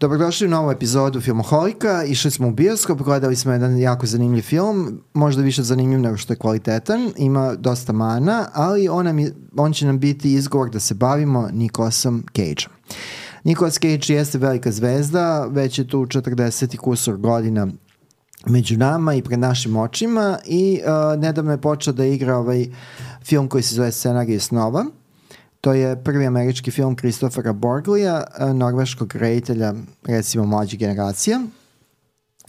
Dobrodošli u novu epizodu Filmoholika. Išli smo u bioskop, gledali smo jedan jako zanimljiv film, možda više zanimljiv nego što je kvalitetan, ima dosta mana, ali on, nam on će nam biti izgovor da se bavimo Nicolasom Cageom. Nicolas Cage jeste velika zvezda, već je tu 40 kusur godina među nama i pred našim očima i uh, nedavno je počeo da igra ovaj film koji se zove Scenarij snova. To je prvi američki film Christophera Borglija, norveškog reditelja, recimo mlađe generacija.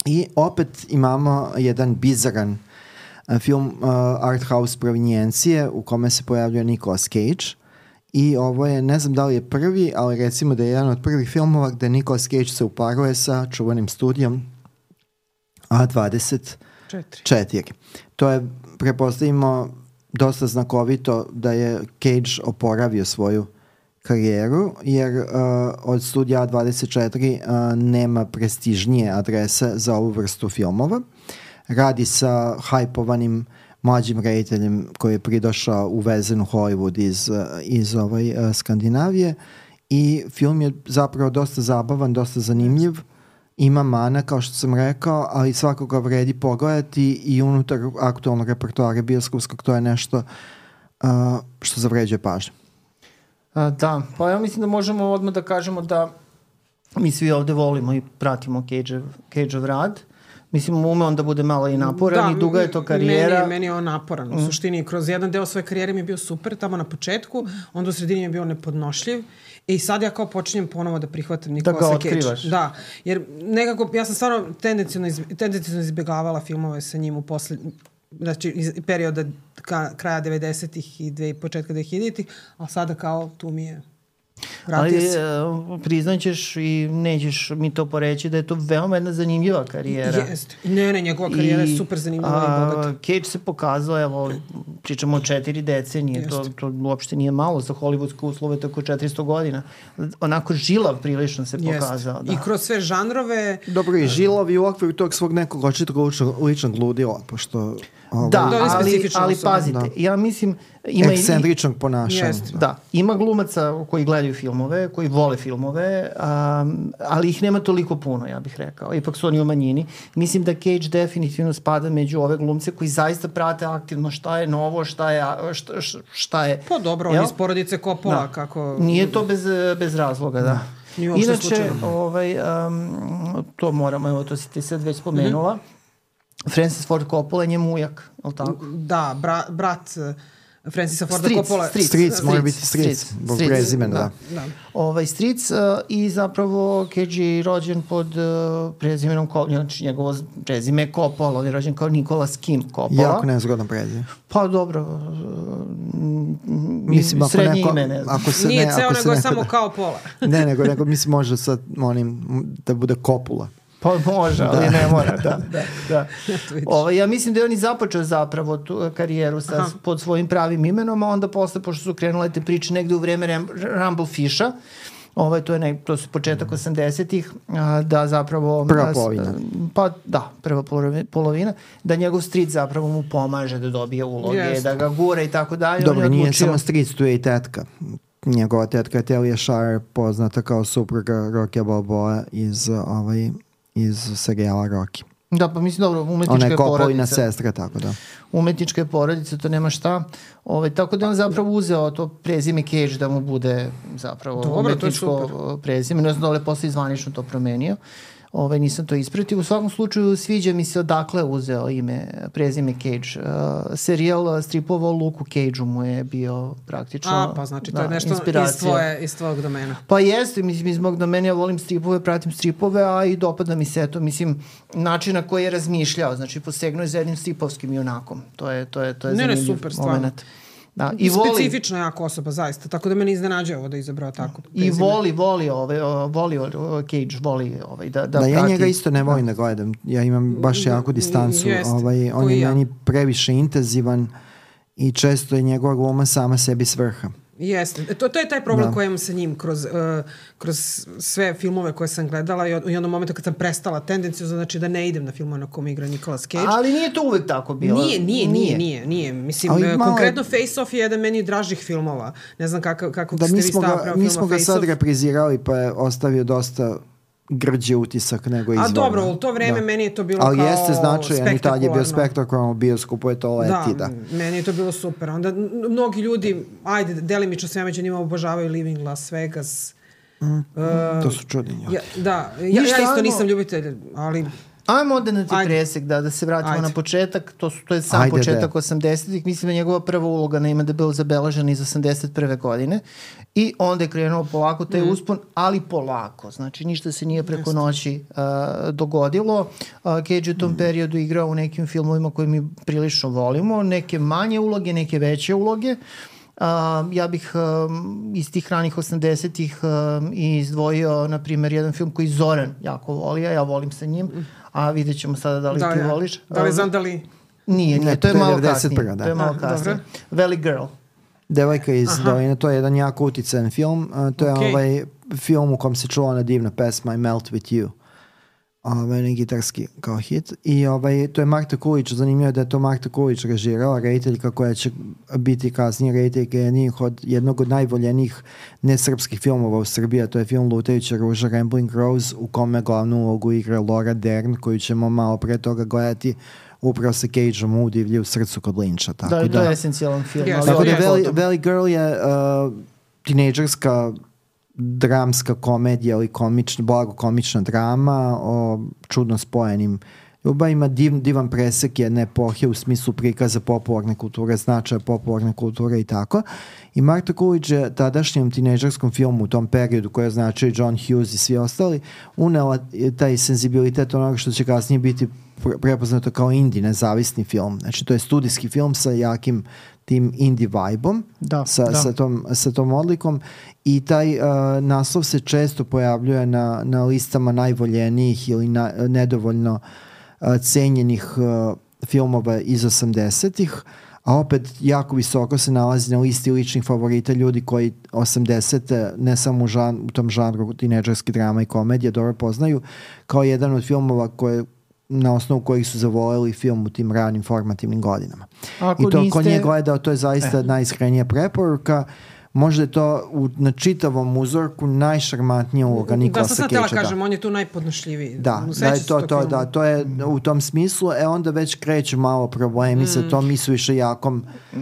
I opet imamo jedan bizaran film uh, art house provinjencije u kome se pojavljuje Nicolas Cage i ovo je, ne znam da li je prvi, ali recimo da je jedan od prvih filmova gde Nicolas Cage se uparuje sa čuvanim studijom A24. Četiri. To je, prepostavimo, dosta znakovito da je Cage oporavio svoju karijeru, jer uh, od studija A24 uh, nema prestižnije adrese za ovu vrstu filmova. Radi sa hajpovanim mlađim rediteljem koji je pridošao u Hollywood iz, iz ovaj, uh, Skandinavije i film je zapravo dosta zabavan, dosta zanimljiv ima mana, kao što sam rekao, ali svakako vredi pogledati i unutar aktualnog repertoara bioskopskog to je nešto uh, što zavređuje pažnju. Da, pa ja mislim da možemo odmah da kažemo da mi svi ovde volimo i pratimo Cage-ov, Cage rad. Mislim, ume on da bude malo i naporan da, i duga je to karijera. Meni, meni je on naporan. U mm. suštini, kroz jedan deo svoje karijere mi je bio super, tamo na početku, onda u sredini je bio nepodnošljiv I sad ja kao počinjem ponovo da prihvatam Nikolasa Cage. Da ga otkrivaš. Da, jer nekako, ja sam stvarno tendencijno, iz, tendencijno izbjegavala filmove sa njim u posled, znači iz perioda ka, kraja 90-ih i dve, početka 2000-ih, a sada kao tu mi je Ali e, priznaćeš i nećeš mi to poreći da je to veoma jedna zanimljiva karijera. Jeste. Ne, ne, njegova karijera I, je super zanimljiva a, i bogata. Cage se pokazao, evo, pričamo o četiri decenije, to, to uopšte nije malo za hollywoodske uslove, tako 400 godina. Onako žilav prilično se pokazao. Da. I kroz sve žanrove... Dobro, i žilav i u okviru tog svog nekog očitog ličnog ludila, pošto Ovaj, da, da ali, ali pazite, da. ja mislim... Ima Ekscentričnog ponašanja. Da. da, ima glumaca koji gledaju filmove, koji vole filmove, um, ali ih nema toliko puno, ja bih rekao. Ipak su oni u manjini. Mislim da Cage definitivno spada među ove glumce koji zaista prate aktivno šta je novo, šta je... Šta, šta je pa dobro, on iz porodice Coppola, da. kako... Nije to bez, bez razloga, da. da. Inače, ovaj, um, to moramo, evo to si ti sad već spomenula, mm -hmm Francis Ford Coppola je njemu ujak, je li tako? Da, bra, brat eh, Francisa Forda Streets, Coppola. Streets, Streets, mora biti Streets, zbog prezimena, da. da. da. Ovaj, Streets uh, i zapravo Cage je rođen pod uh, prezimenom, znači njegovo prezime je Coppola, on je rođen kao Nicolas Kim Coppola. Jako nezgodan prezime. Pa dobro, uh, mislim, ako srednje neko, ime, ne znam. Ako se Nije ne, ceo, ako nego je samo kao pola. ne, nego, nego mislim može sad onim, da bude Coppola. Pa može, ali da. ne mora, da. da, da. Ovo, ovaj, ja mislim da je on i započeo zapravo tu karijeru sa, Aha. pod svojim pravim imenom, a onda posle, pošto su krenule te priče negde u vreme Rumble Fisha, Ovaj, to, je ne, to su početak 80-ih, da zapravo... Prva polovina. Pa da, prva polovina. Da njegov stric zapravo mu pomaže da dobije uloge, yes. da ga gura i tako dalje. Dobro, nije odlučio... samo stric, tu je i tetka. Njegova tetka je Telia Shire, poznata kao supruga Rocky Balboa iz ovaj, iz serijala Rocky. Da, pa mislim, dobro, umetnička je porodica. Ona je porodica. sestra, tako da. Umetnička je porodica, to nema šta. Ove, ovaj, tako da on zapravo uzeo to prezime Cage da mu bude zapravo dobro, umetničko prezime. Ne znam da li je posle izvanično to promenio. Uh, ovaj, nisam to ispratio. U svakom slučaju sviđa mi se odakle uzeo ime, prezime Cage. Uh, serijal stripova o Luku Cage-u mu je bio praktično A, pa znači to da, je nešto inspiracija. iz, tvoje, iz tvojeg domena. Pa jeste, mislim, iz mog domena ja volim stripove, pratim stripove, a i dopada mi se to, mislim, način na koji je razmišljao, znači posegnuo je za jednim stripovskim junakom. To je, to je, to je ne, zanimljiv ne, super, moment. Stvarno. Da, i voli, Specifična jako osoba, zaista. Tako da me ne iznenađuje ovo da je izabrao tako. I voli, voli, ove, voli Cage, voli ovaj, da, da, da ja njega isto ne volim da gledam. Ja imam baš jaku distancu. Jest, ovaj, on je ja. meni previše intenzivan i često je njegova gluma sama sebi svrha. Jeste. E, to, to je taj problem da. koji imam sa njim kroz, uh, kroz sve filmove koje sam gledala i, od, i onom momentu kad sam prestala tendenciju, znači da ne idem na filmove na kom igra Nicolas Cage. Ali nije to uvek tako bilo. Nije, nije, nije, nije. nije. Mislim, Ali, malo... konkretno Face Off je jedan meni dražih filmova. Ne znam kako, kako da, ste vi stavio prema Mi smo ga sad reprizirali pa je ostavio dosta grđi utisak nego izvorno. A dobro, u to vreme da. meni je to bilo Ali kao jeste značajan i tad je bio spektakularno u bioskopu, je to leti, da. Da, meni je to bilo super. Onda mnogi ljudi, ajde, delimično sve među njima obožavaju Living Las Vegas. Mm, uh, to su čudni ja, Da, ja, ja isto nisam ljubitelj, ali Ajmo onda na ti Ajde. presek, da, da se vratimo Ajde. na početak. To, su, to je sam Ajde, početak 80-ih. Mislim da njegova prva uloga na ime da bio zabeležen iz 81. godine. I onda je krenuo polako taj mm. uspon, ali polako. Znači, ništa se nije preko noći uh, dogodilo. Uh, Cage u tom mm. periodu igrao u nekim filmovima koje mi prilično volimo. Neke manje uloge, neke veće uloge. Uh, ja bih um, iz tih ranih 80-ih um, izdvojio, na primjer, jedan film koji Zoran jako voli, a ja volim sa njim. Mm a vidjet ćemo sada da li da, ti ja. voliš. Da li znam da li... Nije, nije, to je malo kasnije. Da. To je malo kasnije. Valley Girl. Devojka iz Aha. Doline, to je jedan jako uticajan film. Uh, to je okay. ovaj film u kom se čula ona divna pesma I Melt With You ovaj, gitarski kao hit i ovaj, to je Marta Kulić, zanimljivo je da je to Marta Kulić režirala, rediteljka koja će biti kasnije rediteljka jednih od, jednog od najvoljenijih nesrpskih filmova u Srbiji, a to je film Lutajuća ruža Rambling Rose u kome glavnu ulogu igra Laura Dern koju ćemo malo pre toga gledati upravo sa Cage-om u divlji u srcu kod Linča. Tako da, da, to je esencijalan film. Yes, tako da Valley, Valley Girl je uh, tinejdžerska dramska komedija ili komična, blago komična drama o čudno spojenim Ljuba ima div, divan presek jedne epohe u smislu prikaza popularne kulture, značaja popularne kulture i tako. I Marta Coolidge je tadašnjem tineđerskom filmu u tom periodu koje označuje John Hughes i svi ostali, unela taj senzibilitet onoga što će kasnije biti prepoznato kao indie nezavisni film. Znači to je studijski film sa jakim tim indie vibe-om, da, sa, da. sa, tom, sa tom odlikom i taj uh, naslov se često pojavljuje na, na listama najvoljenijih ili na, nedovoljno uh, cenjenih filmova iz 80-ih, a opet jako visoko se nalazi na listi ličnih favorita ljudi koji 80 ne samo u, žan, u tom žanru tineđerski drama i komedija dobro poznaju, kao jedan od filmova koje na osnovu kojih su zavoleli film u tim ranim formativnim godinama. Ako I to niste... ko nije gledao, to je zaista eh. najiskrenija preporuka. Uh, možda je to u, na čitavom uzorku najšarmantnija uloga Nikolasa Keća. Da, sam htjela kažem, da. on je tu najpodnošljiviji. Da, da je to, to, da, to je u tom smislu, e onda već kreću malo problemi mm. sa tom mi su više jakom uh,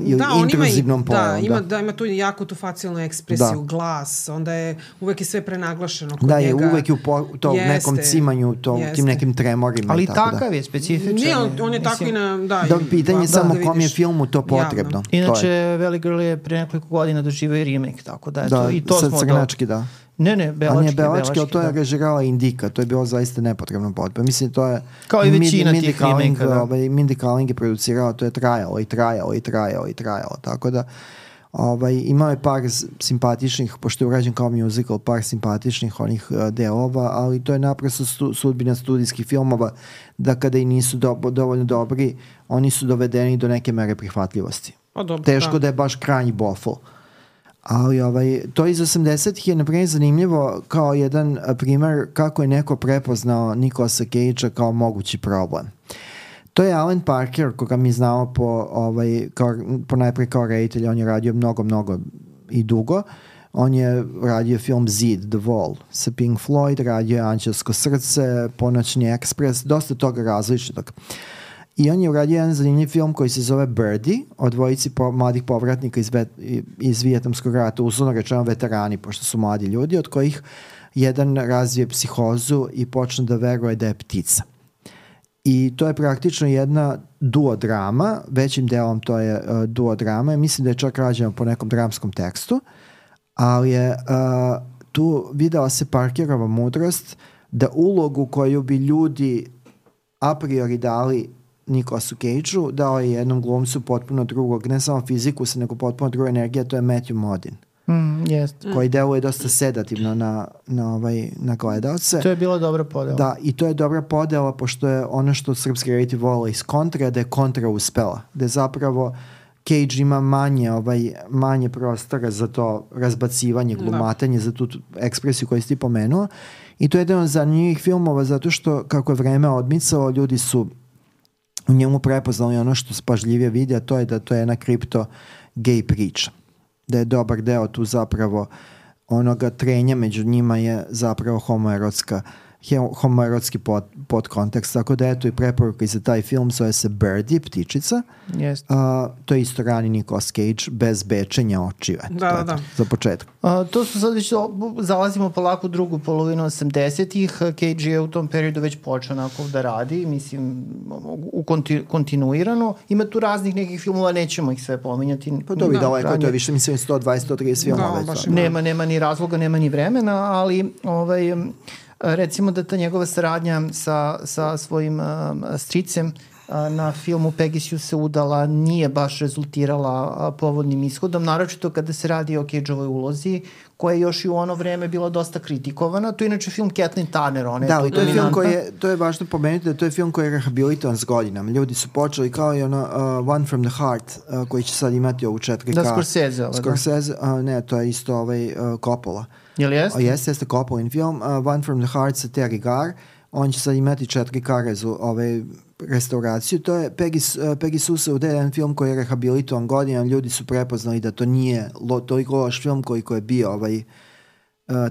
ili da, intruzivnom ima, Da, ima, da, ima tu jako tu facijalnu ekspresiju, da. glas, onda je uvek je sve prenaglašeno kod da, njega. Da, je uvek u po, to jeste, nekom cimanju, to, jeste. tim nekim tremorima. Ali tako takav da. je specifičan. Nije, on, on je tako i na, da. Da, pitanje da, samo da kom je filmu to potrebno. Inače, Valley Girl je pre nekoliko godina doživio i remake, tako da, eto, da, i to smo crnački, da. Ne, ne, Belački. A nije Belački, ali to je da. režirala Indika, to je bilo zaista nepotrebno potpe. Mislim, to je... Kao i većina Mindy tih Kaling, da. Ovaj, Mindy Kaling je producirala, to je trajalo i trajalo i trajalo i trajalo, tako da ovaj, imao je par simpatičnih, pošto je urađen kao musical, par simpatičnih onih uh, delova, ali to je naprosto stu, sudbina studijskih filmova, da kada i nisu do, dovoljno dobri, oni su dovedeni do neke mere prihvatljivosti. Dobro, Teško da. da je baš krajnji bofl. Ali ovaj, to iz 80-ih je na primjer zanimljivo kao jedan primer kako je neko prepoznao Nikolasa Cage-a kao mogući problem. To je Alan Parker, koga mi znamo po, ovaj, kao, po najprej kao reditelj, on je radio mnogo, mnogo i dugo. On je radio film Zid, The Wall sa Pink Floyd, radio je Anđelsko srce, Ponoćni ekspres, dosta toga različitog. Uh, I on je uradio jedan zanimljiv film koji se zove Birdie, o dvojici po, mladih povratnika iz, vet, iz Vijetnamskog rata, uslovno rečeno veterani, pošto su mladi ljudi, od kojih jedan razvije psihozu i počne da veruje da je ptica. I to je praktično jedna duo drama, većim delom to je uh, duo drama, mislim da je čak rađeno po nekom dramskom tekstu, ali je uh, tu videla se Parkerova mudrost da ulogu koju bi ljudi a priori dali Nikolasu Cage-u, dao je jednom glumcu potpuno drugog, ne samo fiziku, nego potpuno druga energija, to je Matthew Modin. Mm, jest. Koji deluje dosta sedativno na, na, ovaj, na gledalce. To je bila dobra podela. Da, i to je dobra podela, pošto je ono što srpski reditelj vole iz kontra, da je kontra uspela. Da je zapravo Cage ima manje, ovaj, manje prostora za to razbacivanje, da. glumatanje, da. za tu ekspresiju koju si ti pomenuo. I to je jedan od zanimljivih filmova zato što kako je vreme odmicalo, ljudi su u njemu prepoznali ono što spažljivije vidi, a to je da to je jedna kripto gay priča. Da je dobar deo tu zapravo onoga trenja među njima je zapravo homoerotska homoerotski pod, podkontekst, tako da eto i preporuka i za taj film zove se Birdie, ptičica. Yes. Uh, to je isto rani Nicolas Cage bez bečenja očiju. Eto, da, da, da. Za početak. Uh, to su sad već, zalazimo polako u drugu polovinu 80-ih. Cage je u tom periodu već počeo onako da radi, mislim, u konti, kontinuirano. Ima tu raznih nekih filmova, nećemo ih sve pominjati. Pa to bi da, daleko, to je više, mislim, 120-130 filmova. Da, baš nema, nema ni razloga, nema ni vremena, ali ovaj, recimo da ta njegova saradnja sa, sa svojim um, stricem na filmu Pegasus se udala nije baš rezultirala povodnim ishodom, naročito kada se radi o Cage-ovoj ulozi, koja je još i u ono vreme bila dosta kritikovana. To je inače film Kathleen Turner, ona je da, to je film koji je, to je važno pomenuti da to je film koji je rehabilitovan s godinama. Ljudi su počeli kao i ono uh, One from the Heart, uh, koji će sad imati ovu 4K. Da, Scorsese. Ovo, Scorsese, da. uh, ne, to je isto ovaj uh, Coppola. Jel jeste? Jeste, jeste Coppola film. Uh, One from the Heart sa Terry Garr. On će sad imati 4K rezu, ovaj, restauraciju. To je Peggy, uh, Peggy Susa u jedan film koji je rehabilitovan godina. Ljudi su prepoznali da to nije lo, toliko loš film koji je bio ovaj, uh,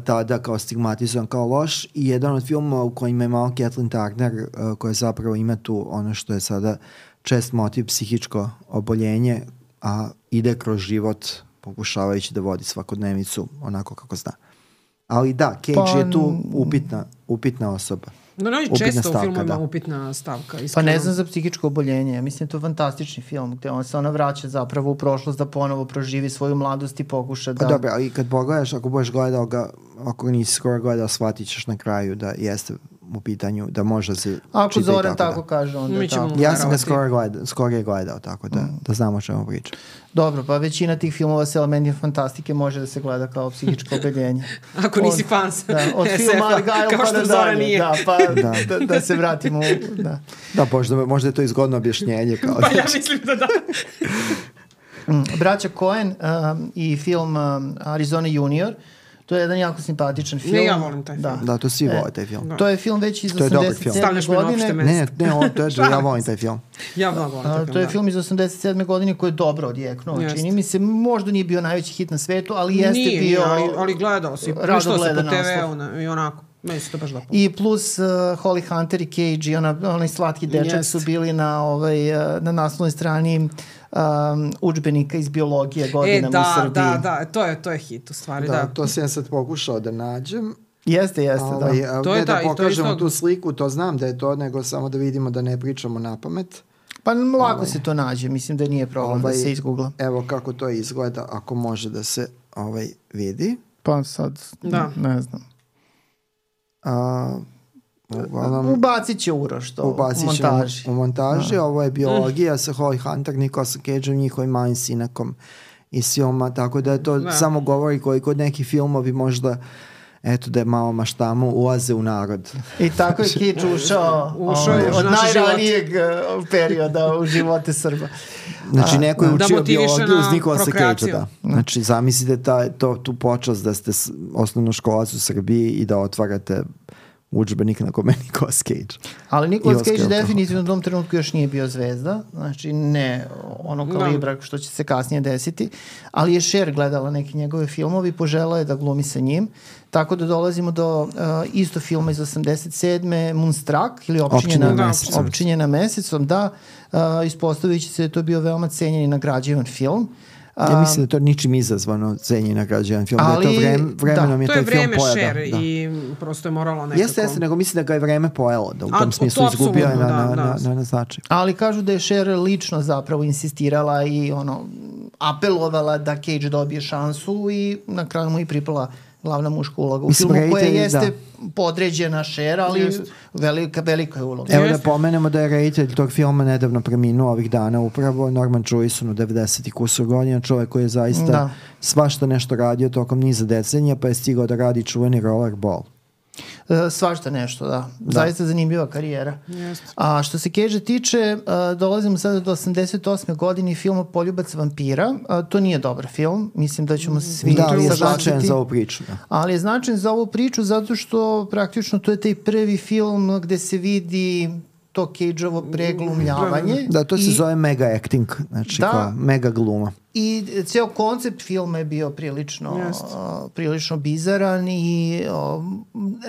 tada kao stigmatizovan kao loš i jedan od filmova u kojima je malo Kathleen Turner uh, koja zapravo ima tu ono što je sada čest motiv psihičko oboljenje a ide kroz život pokušavajući da vodi svakodnevnicu onako kako zna. Ali da, Cage pa, je tu upitna, upitna osoba. No, no, i često stavka, u filmu ima da. upitna stavka. Iskreno. Pa ne znam za psihičko oboljenje. Mislim, to je fantastični film gde on se ona vraća zapravo u prošlost da ponovo proživi svoju mladost i pokuša pa da... Pa dobro, ali kad pogledaš, ako budeš gledao ga, ako nisi skoro gledao, shvatit ćeš na kraju da jeste u pitanju da može da se Ako Zoran tako, tako da. kaže, onda Mi tako. Ja sam ga skoro gledao, skoro je gledao, tako da, mm. da znamo o čemu pričam. Dobro, pa većina tih filmova sa elementima fantastike može da se gleda kao psihičko oboljenje. Ako nisi od, fan da, od filma Argyle pa da dalje. Nije. Da, pa da. da, da se vratimo. U, da, da možda, možda je to izgodno objašnjenje. Kao pa ja mislim da da. Mm, braća Coen um, i film um, Arizona Junior uh, To je jedan jako simpatičan film. Ne, ja volim taj da. film. Da, to svi e, vole taj film. Da. To je film već iz 87. godine. Ne, ne, ne, o, to je, ja volim taj film. Ja volim taj film, To je da. film iz 87. godine koji je dobro odjeknuo. Čini mi se, možda nije bio najveći hit na svetu, ali jeste nije, bio... Nije, ali, ali gledao si. Rado se po TV-u i onako. Meni se to baš. I plus uh, Holly Hunter i Cage i ona, onaj slatki dečak yes. su bili na, ovaj, uh, na naslovnoj strani um, učbenika iz biologije godinama e, da, u Srbiji. Da, da, to je, to je hit u stvari, da. da. To sam ja sad pokušao da nađem. Jeste, jeste, da. ovaj, da. To je da, da pokažemo isto... tu sliku, to znam da je to, nego samo da vidimo da ne pričamo na pamet. Pa lako ovaj, se to nađe, mislim da nije problem da ovaj, da se izgoogla. Evo kako to izgleda, ako može da se ovaj vidi. Pa sad, da. ne, ne znam. A, Uglavnom, Ubacit će Uroš to u montaži. U, u montaži, da. ovo je biologija mm. sa Holly Hunter, Nicolas Cage-om, njihovim malim sinakom iz filma, tako da to da. samo govori koji kod nekih filmovi možda eto da je malo maštamo, ulaze u narod. I tako je Kič ušao, ušao ovaj, od najranijeg život. Uh, perioda u živote Srba. Znači, neko je da učio da biologiju uz Nikolasa Cage, da. Znači, zamislite ta, to, tu počast da ste osnovno školac u Srbiji i da otvarate učbenik na kome Nicolas Cage. Ali Nicolas Cage definitivno u tom trenutku još nije bio zvezda, znači ne ono da. kalibra što će se kasnije desiti, ali je Cher gledala neke njegove filmove i požela je da glumi sa njim, tako da dolazimo do uh, isto filma iz 87. Moonstruck ili Opčinjena, Opčinjena, mesecom. Opčinjena mesecom, da, uh, ispostavit će se da je to bio veoma cenjen i nagrađivan film. Uh, Ja mislim da to ničim izazvano cenje nagrađen film. Ali, da je to vrem, vremenom da, je taj film pojada. To je vreme share i prosto je moralo nekako... Jeste, jeste, nego mislim da ga je vreme pojelo, da u tom A, smislu izgubio je na, da, na, da. na, na značaj. Ali kažu da je Cher lično zapravo insistirala i ono apelovala da Cage dobije šansu i na kraju mu i pripala glavna muška uloga u filmu koja jeste da. podređena Cher, ali Just. velika, velika je uloga. Evo da pomenemo da je reditelj tog filma nedavno preminuo ovih dana upravo Norman Jewison u 90. kusur godina, čovjek koji je zaista da. svašta nešto radio tokom niza decenija, pa je stigao da radi čuveni rollerball. E, svašta nešto, da. da. Zaista zanimljiva karijera. Yes. A što se Keže tiče, uh, dolazimo sada do 88. godine filma Poljubac vampira. Uh, to nije dobar film. Mislim da ćemo se svi Da, ali je značajan za ovu priču. Da. Ali je značajan za ovu priču zato što praktično to je taj prvi film gde se vidi to Cage-ovo preglumljavanje. Da, to se zove mega acting, znači da, kao mega gluma. I ceo koncept filma je bio prilično, uh, prilično bizaran i uh,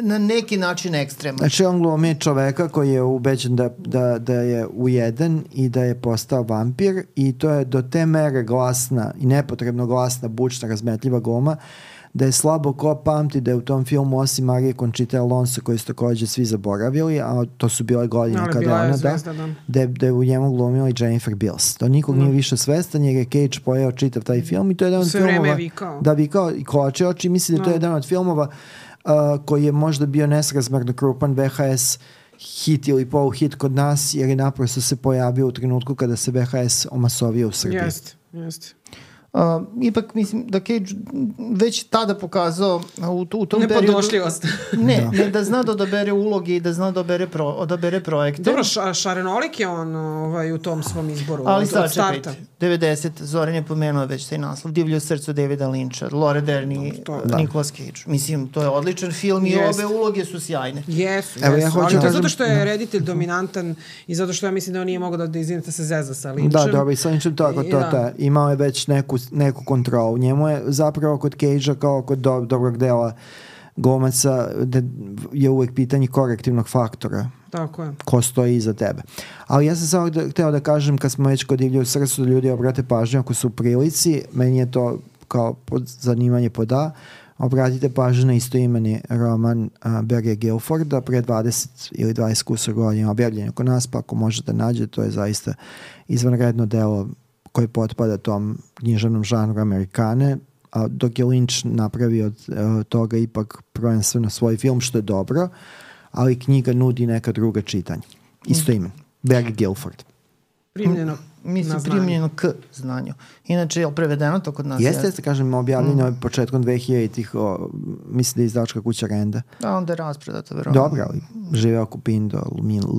na neki način ekstreman. Znači on glumi čoveka koji je ubeđen da, da, da je ujeden i da je postao vampir i to je do te mere glasna i nepotrebno glasna, bučna, razmetljiva gluma da je slabo ko pamti da je u tom filmu osim Marije Conchita Alonso koji su takođe svi zaboravili, a to su bile godine Ali kada ona da, da, da je u njemu glumila i Jennifer Bills. To nikog mm. nije više svestan jer je Cage pojeo čitav taj film i to je jedan od Sve filmova vikao. da vikao i koče oči misli da no. to je jedan od filmova uh, koji je možda bio nesrazmerno krupan VHS hit ili polu hit kod nas jer je naprosto se pojavio u trenutku kada se VHS omasovio u Srbiji. Jeste, jeste. Uh, ipak mislim da Cage već tada pokazao u, u tom periodu... ne, da. ne, da zna da odabere uloge i da zna da odabere, pro, odabere projekte. Dobro, ša, šarenolik je on ovaj, u tom svom izboru. Ali od, sad, čekajte, 90, Zoran je pomenuo već taj naslov, Divlje u srcu Davida Lyncha, Laura Dern i da. Nicolas Cage. Mislim, to je odličan film i obe uloge su sjajne. Jesu, Evo, ja hoću ali to zato što je reditelj dominantan i zato što ja mislim da on nije mogao da, da izvinite se zeza sa Lynchem. Da, dobro, i sa Lynchem tako, to, to, to, imao je već neku neku kontrolu. Njemu je zapravo kod Cage-a kao kod do, dobrog dela glumaca da je uvek pitanje korektivnog faktora. Tako je. Ko stoji iza tebe. Ali ja sam samo da, hteo da kažem kad smo već kod divlje u srcu da ljudi obrate pažnju ako su u prilici, meni je to kao pod, zanimanje poda, obratite pažnju na istoimeni roman uh, Barry Guilforda pre 20 ili 20 kusor godina objavljen oko nas, pa ako možete nađe, to je zaista izvanredno delo koji potpada tom književnom žanru Amerikane, a dok je Lynch napravio od uh, toga ipak prvenstveno svoj film, što je dobro, ali knjiga nudi neka druga čitanja. Isto ime. Barry Guilford. Primljeno mislim, primljeno k znanju. Inače, je li prevedeno to kod nas? Jeste, jeste, kažem, objavljeno mm. početkom 2000-ih, mislim da je izdavačka kuća Renda. Da, onda je raspredato, verovatno. Dobro, ali žive oko Pindo,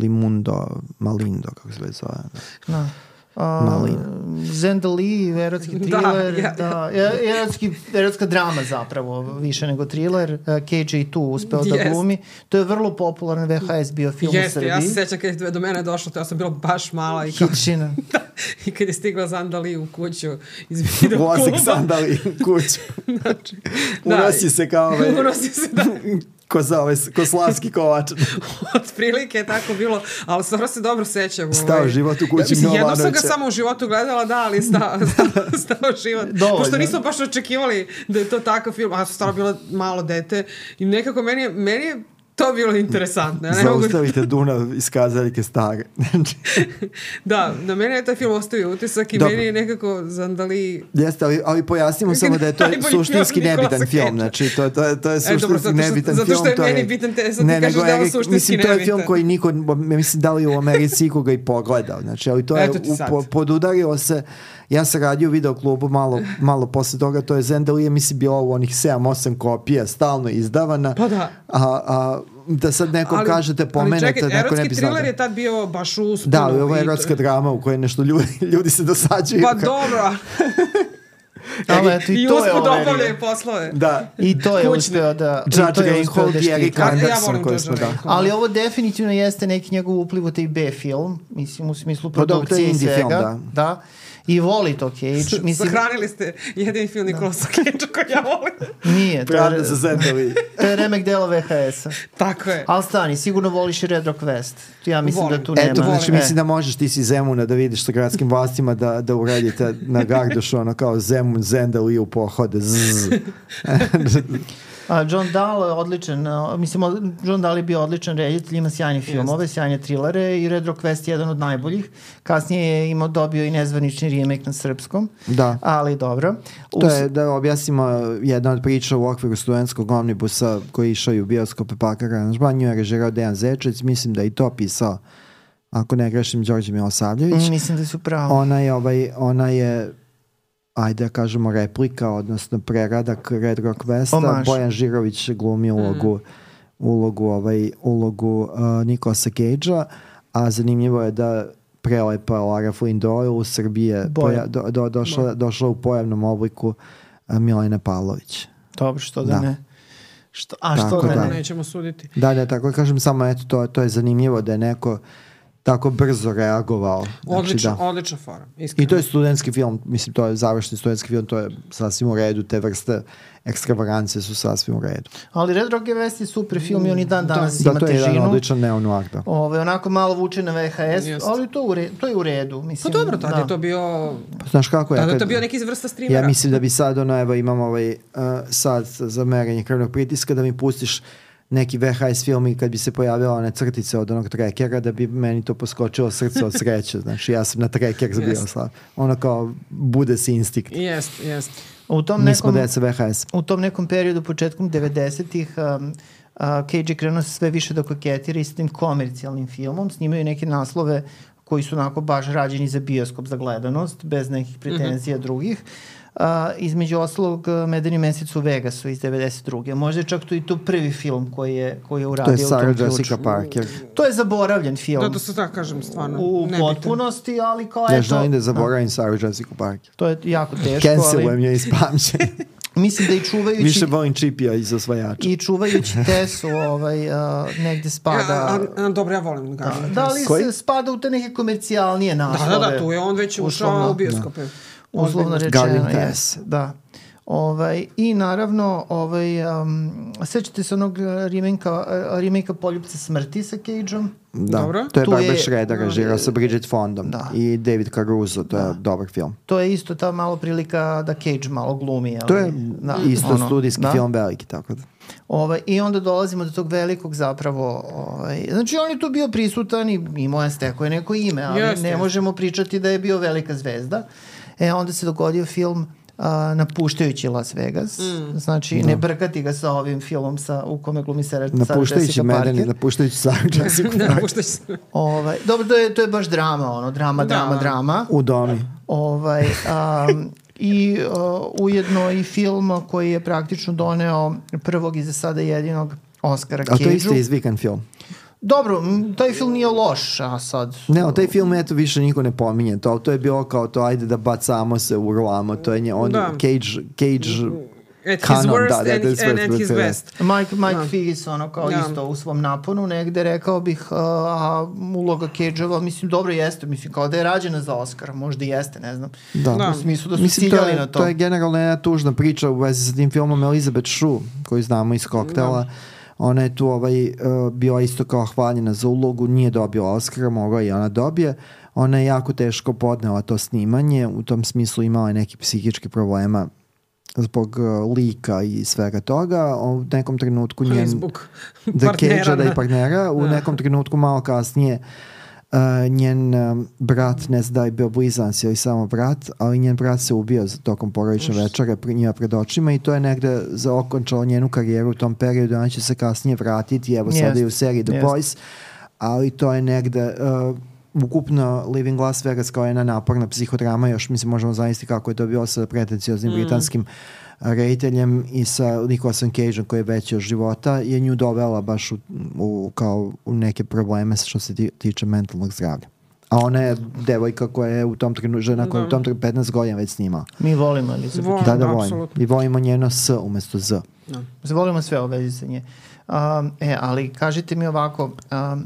Limundo, Malindo, kako se već zove. Da. da. Malina. Zendali, erotski da, thriller, da, ja, da, ja. erotski, erotska drama zapravo, više nego thriller. Uh, KJ tu uspeo yes. da glumi. To je vrlo popularan VHS bio film Jeste, u Srbiji. ja se sećam kad je do mene došlo, to ja sam bila baš mala. I kao, Hitčina. da, I kad je stigla Zandali u kuću iz video kluba. Vozik Zandali u kuću. znači, Unosi da, se kao ovaj... Unosi se, da ko, za ovaj, ko slavski kovač. Od prilike je tako bilo, ali stvarno se dobro sećam. Stao ovaj. život u kući ja, Jedno sam ga samo u životu gledala, da, ali stao, stao, stao život. Dovoljno. Pošto nismo baš očekivali da je to takav film, a stvarno bilo malo dete i nekako meni je, meni je to bilo interesantno. Ja ne Zaustavite mogu... Dunav iz kazaljke stare. da, na mene je taj film ostavio utisak i Dobro. meni je nekako Zandali... Jeste, ali, ali pojasnimo samo da je to suštinski nebitan film. Znači, to, to, to je suštinski e, dobro, nebitan film. Zato što je meni bitan, te, sad ne, ti kažeš da je suštinski mislim, nebitan. to je film koji niko, mislim, da li u Americi ikoga i pogledao. Znači, ali to je, u, podudarilo se Ja sam radio u videoklubu malo, malo posle toga, to je Zendalija, mislim, bilo u onih 7-8 kopija, stalno izdavana. Pa da. A, a, da sad neko ali, kažete, pomenete, ali čekaj, neko ne bi znao. thriller je tad bio baš uspuno. Da, ovo je erotska drama u kojoj nešto ljudi, ljudi se dosađuju. Pa dobro. Ali eto, i, I to je obavljaju poslove. Da. I to je uspeo da... Judge Reinhold i Eric Anderson ja koji smo da. Ali ovo definitivno jeste neki njegov upliv u taj B film, mislim u smislu produkcije i svega. Film, da. da i voli to Cage. Mislim, Sahranili ste jedini film Nikolasa da. Cage koji ja volim. Nije, to je, za zendovi. to je remek dela VHS-a. Tako je. Ali stani, sigurno voliš i Red Rock West. Ja mislim volim. da tu nema. Eto, znači mislim da možeš ti si Zemuna da vidiš sa gradskim vlastima da, da uredite na Gardušu ono kao Zemun, Zendal i u pohode. A John Dahl je odličan, mislim, John Dahl je bio odličan reditelj, ima sjajne filmove, yes. sjajne trilere i Red Rock West je jedan od najboljih. Kasnije je imao, dobio i nezvanični remake na srpskom, da. ali dobro. Us... To je, da objasnimo, jedna od priča u okviru studentskog omnibusa koji išao u bioskope Pakara na žbanju je režirao Dejan Zečeć, mislim da i to pisao ako ne grešim, Đorđe Milosavljević. Mm, mislim da su pravo. Ona je, ovaj, ona je ajde da kažemo replika, odnosno preradak Red Rock Westa. Omaž. Bojan Žirović glumi ulogu, mm. ulogu, ovaj, ulogu uh, Nikolasa Cage-a, a zanimljivo je da prelepa Lara Flynn Doyle u Srbije poja, do, do, došla, došla u pojavnom obliku uh, Milena Pavlović. Dobro, što da, da. ne. Što, a što da, da, ne? Nećemo suditi. Da, da, tako kažem samo, eto, to, to je zanimljivo da je neko tako brzo reagovao. Znači, odlična, da. odlična fora. Iskreno. I to je studentski film, mislim, to je završni studentski film, to je sasvim u redu, te vrste ekstravagancije su sasvim u redu. Ali Red Rock je super film i on i dan da. danas da, ima težinu. Da, to je jedan odličan neo-noir, da. Ove, onako malo vuče na VHS, Just. ali to, u re, to je u redu. Mislim, pa dobro, tada da. je to bio... Pa, znaš kako je? Tada je to bio neki vrsta streamera. Ja mislim da bi sad, ono, evo, imam ovaj uh, sad za merenje krvnog pritiska, da mi pustiš neki VHS film i kad bi se pojavila one crtice od onog trekera da bi meni to poskočilo srce od sreće. Znači ja sam na treker zabio yes. slav. Ono kao bude si instinkt. Jest, jest. U tom Mi nekom, deca VHS. U tom nekom periodu, početkom 90-ih, um, uh, Cage je krenuo sve više da koketira i s tim komercijalnim filmom. Snimaju neke naslove koji su onako baš rađeni za bioskop, za gledanost, bez nekih pretenzija mm -hmm. drugih. Uh, između ostalog Medeni mesec u Vegasu iz 92. Možda je čak to i to prvi film koji je, koji je uradio to je Sarah Jessica Parker. To je zaboravljen film. Da, da se tako kažem, stvarno. U nebitan. potpunosti, ali kao ja eto... Ja želim da zaboravim Sarah Jessica Parker. To je jako teško, Cancelujem ali... je iz pamćenja. Mislim da i čuvajući... Više volim čipija iz osvajača. I čuvajući Tesu ovaj, uh, negde spada... Ja, a, a, dobro, ja volim da kažem. Da, da li Koji? se spada u te neke komercijalnije naslove? Da, da, da, tu je on već ušao u bioskope. Da uslovno rečeno. Yes, da. Ovaj, I naravno, ovaj, um, sećate se onog remake-a remake Poljubce smrti sa Cage-om? Da, Dobro. to je tu Barbara Schroeder režirao sa Bridget Fondom da. i David Caruso, to da. je dobar film. To je isto ta malo prilika da Cage malo glumi. Ali, to je da, isto ono, studijski da. film veliki, tako da. Ovaj, I onda dolazimo do tog velikog zapravo, ovaj, znači on je tu bio prisutan i imao je steko je neko ime, ali yes, ne možemo pričati da je bio velika zvezda. E, onda se dogodio film uh, napuštajući Las Vegas. Mm. Znači, da. ne brkati ga sa ovim filmom sa, u kome glumi Sarah, napuštajući Sarah Jessica Parker. Napuštajući Sarah Jessica Parker. napuštajući ovaj, dobro, to je, to je baš drama, ono, drama, da. drama, drama. U domi. Ovaj, um, I uh, ujedno i film koji je praktično doneo prvog i za sada jedinog Oscara Cage-u. A to je isto izvikan film. Dobro, taj film nije loš, a sad... Ne, o taj film eto više niko ne pominje. To, to je bilo kao to, ajde da bacamo se, urlamo. To je nje, on, da. Cage, Cage At his worst da, da, and, and, and his best. Mike, Mike da. Figgis, ono kao da. isto u svom naponu negde rekao bih uh, a uloga Cage-ova, mislim dobro jeste, mislim kao da je rađena za Oscar, možda i jeste, ne znam. Da. da. U smislu da su mislim, ciljali to je, na to. To je generalno jedna tužna priča u vezi sa tim filmom Elizabeth Shue, koju znamo iz koktela. Da Ona je tu ovaj, uh, bila isto kao hvaljena za ulogu, nije dobila Oscara, mogla i ona dobije. Ona je jako teško podnela to snimanje, u tom smislu imala je neki psihički problema zbog uh, lika i svega toga. U nekom trenutku njen... Zbog partnera. The Cage, da i partnera. U da. nekom trenutku malo kasnije Uh, njen um, brat, ne zna da je bio blizanac ili samo brat, ali njen brat se ubio tokom porodične večere pri njima pred očima i to je negde zaokončalo njenu karijeru u tom periodu, ona će se kasnije vratiti, evo yes. sada i u seriji The yes. Boys, ali to je negde uh, ukupno Living Las Vegas kao jedna naporna psihodrama, još mislim možemo zamisliti kako je to bilo sa pretencijoznim mm. britanskim uh, rediteljem i sa Nicolasom Cageom koji je veći od života je nju dovela baš u, u, kao u neke probleme što se tiče mentalnog zdravlja. A ona je devojka koja je u tom trenutku, žena koja je u tom trenutku 15 godina već snimala. Mi volimo Elizabeth. Volim, da, da, volimo. I volimo njeno S umesto Z. Da. Volimo sve ove vezi sa nje. Um, e, ali kažite mi ovako, um, um,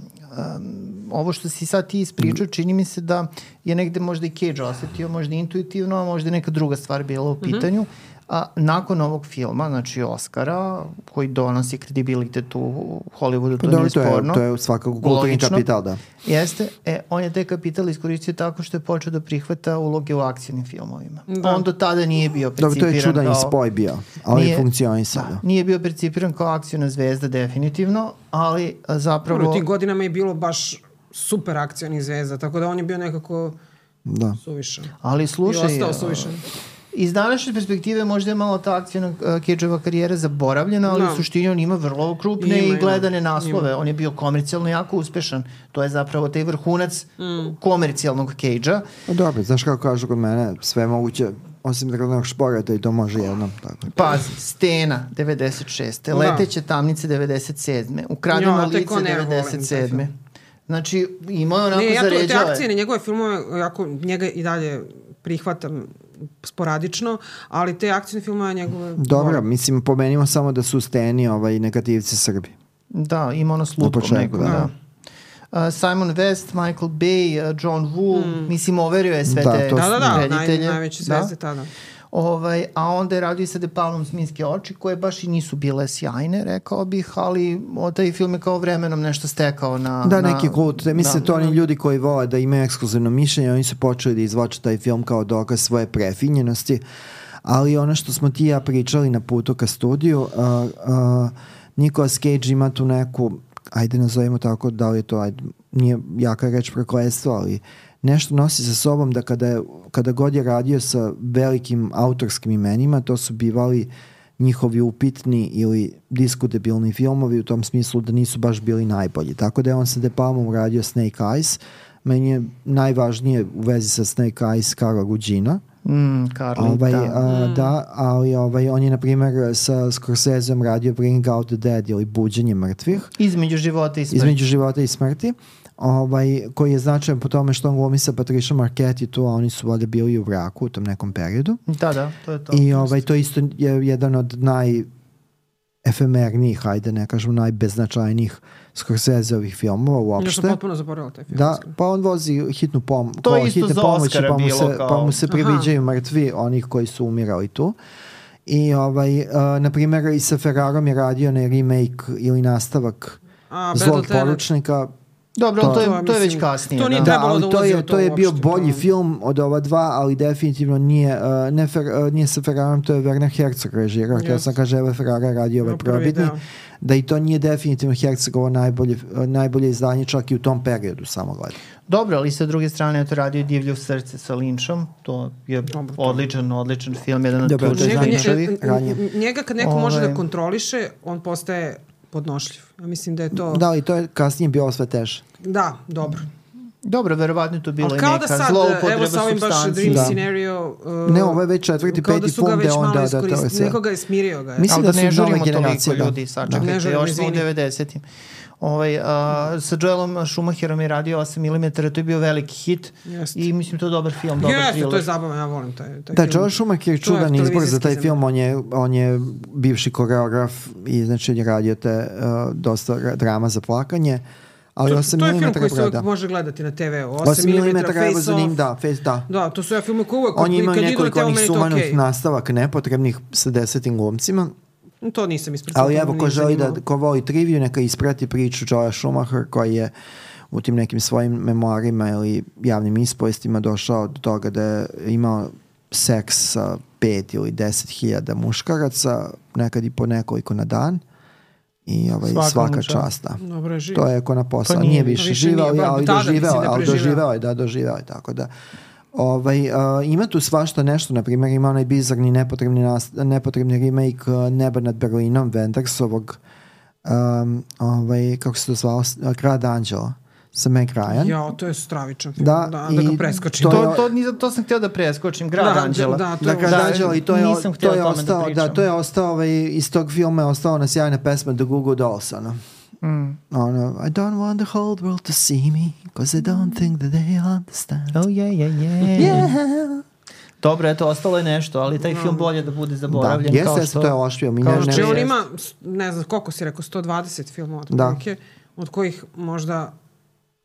ovo što si sad ti ispričao, čini mi se da je negde možda i Cage osetio, možda intuitivno, a možda neka druga stvar bila u mhm. pitanju. Mm -hmm A, nakon ovog filma, znači Oscara, koji donosi kredibilitet u Hollywoodu, to pa, nije sporno. To je, to je svakako kulturni kapital, da. Jeste. E, on je taj kapital iskoristio tako što je počeo da prihvata uloge u akcijnim filmovima. Da. On do tada nije bio percipiran Dobro, to je čudan kao... spoj bio, ali nije, funkcionisao. Da, nije bio percipiran kao akcijna zvezda definitivno, ali zapravo... U tim godinama je bilo baš super akcijni zvezda, tako da on je bio nekako da. suvišan. Ali slušaj... I ostao suvišan. Iz današnje perspektive možda je malo ta akcijna uh, karijera zaboravljena, ali no. u da. suštini on ima vrlo krupne ima, i gledane ima. naslove. Ima. On je bio komercijalno jako uspešan. To je zapravo taj vrhunac mm. komercijalnog Cage-a. Dobro, znaš kako kažu kod mene, sve moguće osim dragonog šporeta i to može jednom. Tako. Pazi, Stena 96. Da. Leteće tamnice 97. Ukradeno lice 97. Znači, imao je onako ne, ja zaređale. Te akcije, njegove filmove, jako, njega i dalje prihvatam sporadično, ali te akcijne filmove njegove... Dobro, volim. mislim, pomenimo samo da su steni ovaj, negativci Srbi. Da, ima ono s lutkom početku, neko, da. da. Simon West, Michael Bay, uh, John Woo, mm. mislim, overio je sve da, te da, da, da, naj, najveće zvezde da. tada. Ovaj, a onda je radio i sa De Palmom Sminske oči, koje baš i nisu bile sjajne, rekao bih, ali o, taj film je kao vremenom nešto stekao na... Da, na, neki kult. Mislim, da, to oni ljudi koji vole da imaju ekskluzivno mišljenje, oni su počeli da izvoče taj film kao dokaz svoje prefinjenosti, ali ono što smo ti ja pričali na putu ka studiju, uh, uh, Nicolas Cage ima tu neku, ajde nazovimo tako, da li je to, ajde, nije jaka reč prokledstvo, ali nešto nosi sa sobom da kada, je, kada god je radio sa velikim autorskim imenima, to su bivali njihovi upitni ili diskutabilni filmovi u tom smislu da nisu baš bili najbolji. Tako da je on sa De Palmom radio Snake Eyes. Meni je najvažnije u vezi sa Snake Eyes Karla Gugina. Mm, Carly, ovaj, da. A, mm. da, ali ovaj, on je, na primjer, sa Scorseseom radio Bring Out the Dead ili Buđenje mrtvih. Između života i smrti. Između života i smrti ovaj, koji je značajan po tome što on glumi sa Patricia Marquette i tu, a oni su valjda bili u braku u tom nekom periodu. Da, da, to je to. I ovaj, to isto je jedan od naj efemernijih, hajde ne kažem najbeznačajnijih Scorsese-ovih filmova uopšte. Ja sam potpuno zaboravila taj film. Da, pa on vozi hitnu pom to ko, hitne pomoći, pa mu se, kao... pa mu se priviđaju mrtvi onih koji su umirali tu. I ovaj, uh, na primjer i sa Ferrarom je radio na remake ili nastavak A, Zlog poručnika Dobro, to, to, je, to je već kasnije. To nije da. trebalo da, da to je, to je bio bolji to... film od ova dva, ali definitivno nije, uh, ne fer, uh, nije sa Ferrarom, to je Werner Herzog režirao. Yes. Kada sam kaže, evo Ferrara radi ovaj probitni. Da. da i to nije definitivno Herzogovo najbolje, uh, najbolje izdanje čak i u tom periodu samo gledam. Dobro, ali sa druge strane je to radio Divlju srce sa Lynchom, to je Dobro, odličan, odličan film, jedan od ključnih Lynčovih. Njega kad neko Ove... može da ovaj- kontroliše, on postaje podnošljiv. Ja mislim da je to... Da, i to je kasnije bilo sve teže. Da, dobro. Dobro, verovatno to bilo neka da sad, evo sa ovim baš dream da. scenario... Uh, ne, ovo je već četvrti, peti film gde on da, da, to je sve. Nekoga je smirio ga. Mislim da, da ne žurimo toliko da. ljudi, sačekajte, da. još smo u 90-im. Ovaj, uh, sa Joelom Schumacherom je radio 8 mm, to je bio veliki hit Jest. i mislim to je dobar film, dobar Jeste, thriller. to je zabavno, ja volim taj, taj da, film. Joel Schumacher je čudan izbor za taj film, on je, on je bivši koreograf i znači je radio te uh, dosta drama za plakanje. Ali 8 to, to je film koji se uvek može gledati na TV. 8, 8 mm face off. Da, face, da. Da, to su ja filme koji uvek... On ima nekoliko onih sumanih okay. nastavak nepotrebnih sa desetim glumcima To nisam ispratila. Ali evo, ko želi da, ko voli triviju, neka isprati priču Joa Schumacher koji je u tim nekim svojim memoarima ili javnim ispovestima došao do toga da je imao seks sa pet ili deset hiljada muškaraca, nekad i po nekoliko na dan i ovaj, Svaka, svaka čast. Da. Dobro, je to je ako na posao. Pa nije, nije više, više živao, ali, ali doživeo, ali doživeo je, da, doživeo je, tako da Ovaj, uh, ima tu svašta nešto, na primjer ima onaj bizarni nepotrebni, nas, nepotrebni remake uh, Neba nad Berlinom Wendersovog um, ovaj, kako se to zvao, Grad Anđela sa Meg Ryan. Ja, to je stravičan film. Da, da, da ga preskočim. To, to, to, to sam htio da preskočim, Grad da, Anđela. Da, to, da, Grad da, Anđela i to je, to je ostao, da, da, to je ostao, ovaj, iz tog filma je ostao na sjajna pesma The Google Dolls, ono. Mm. Ono, I don't want the whole world to see me Cause I don't think that they understand Oh yeah, yeah, yeah, yeah. Dobro, eto, ostalo je nešto, ali taj film bolje da bude zaboravljen. Da, jeste, jeste, to je loš film. Kao što on ima, ne znam, koliko si rekao, 120 filmova, da. od kojih možda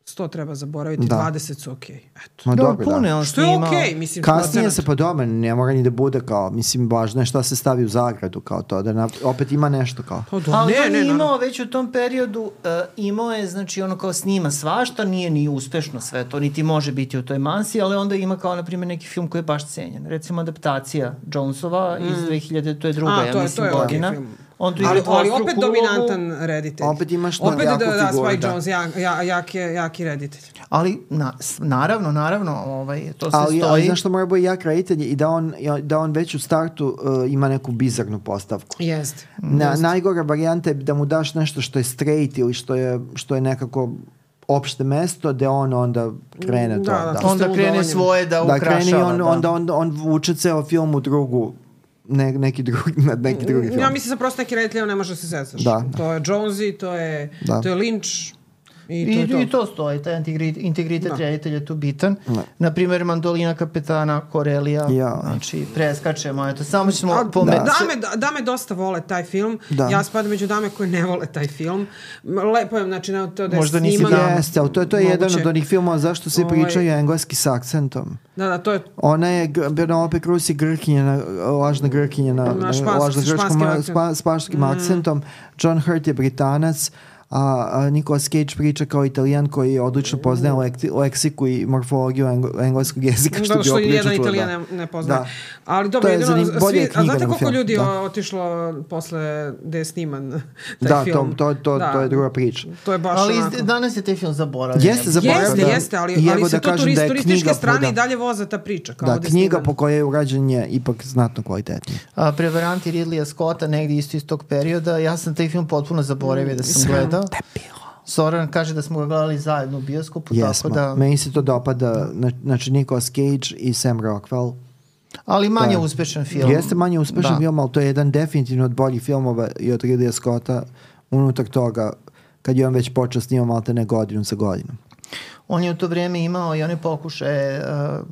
100 treba zaboraviti, da. 20 su okej. Okay. Eto. Ma da, dobro, pune, da. Što je okej, okay, mislim. Kasnije se podoba, ne mora ni da bude kao, mislim, važno je šta se stavi u zagradu kao to, da na, opet ima nešto kao. Pa da, Ali ne, ne, ne, imao već u tom periodu, uh, imao je, znači, ono kao snima svašta, nije ni uspešno sve to, niti može biti u toj mansi, ali onda ima kao, na primjer, neki film koji je baš cenjen. Recimo, adaptacija Jonesova mm. iz 2000, to je druga, A, ja to mislim, je, to je godina. Okay film On tu ali, ali opet dominantan reditelj. Opet imaš opet da, da, Spike da. Jones, jak, jak, jaki, jaki reditelj. Ali, na, naravno, naravno, ovaj, to se ali, stoji. Ali, znaš što mora biti jak reditelj i da on, da on već u startu uh, ima neku bizarnu postavku. Jeste. Na, Jest. Najgora varijanta je da mu daš nešto što je straight ili što je, što je nekako opšte mesto gde on onda krene to. Da, da, da. Onda krene svoje da ukrašava. Da krene on, da. onda on, on vuče ceo film u drugu ne, neki drugi, neki drugi film. Ja mislim da prosto neki reditelj ne može da se zezaš. Da. To je Jonesy, to je, da. to je Lynch, I, I, to, I to stoji, taj integritet, integritet da. reditelja je tu bitan. Da. Naprimjer, mandolina kapetana Korelija, ja. znači preskačemo, eto, samo ćemo pomenuti. Da. Dame, dame dosta vole taj film, da. ja spadam među dame koje ne vole taj film. Lepo je, znači, ne, to da je Možda nisi da, jeste, ali to, to je moguće. jedan od onih filmova zašto se ovaj... pričaju engleski s akcentom. Da, da, to je... Ona je, Penelope Cruz i Grkinja, na, lažna Grkinja na, na, špans, lažna grčkom, španskim mm. akcentom. John Hurt je Britanac, a, a Nicolas Cage priča kao italijan koji odlično poznaje lekti, leksiku i morfologiju engl, engleskog jezika što, da, što bi jedan italijan da. ne, ne poznaje. Da. Ali dobro, jedino, svi, a znate koliko ljudi da. otišlo posle da je sniman taj da, film? To, to, to, da. to je druga priča. To je baš ali onako. danas je taj film zaboravljen. Jeste, zaboravljen. Jeste, da. jeste, ali, ali se da to turist, da turističke strane da. i dalje voza ta priča. Kao da, knjiga po kojoj je urađen je ipak znatno kvalitetnije. A, Prevaranti Ridleya Scotta negdje isto iz tog perioda. Ja sam taj film potpuno zaboravio da sam gledao. Soran kaže da smo ga gledali zajedno u bioskopu, Jesmo. tako da... Meni se to dopada, znači Nicolas Cage i Sam Rockwell. Ali manje da. uspešan film. Jeste manje uspešan da. film, ali to je jedan definitivno od boljih filmova i od Ridley Scotta unutar toga kad je on već počeo snimati malte ne godinu sa godinom. On je u to vrijeme imao i one pokušaje uh,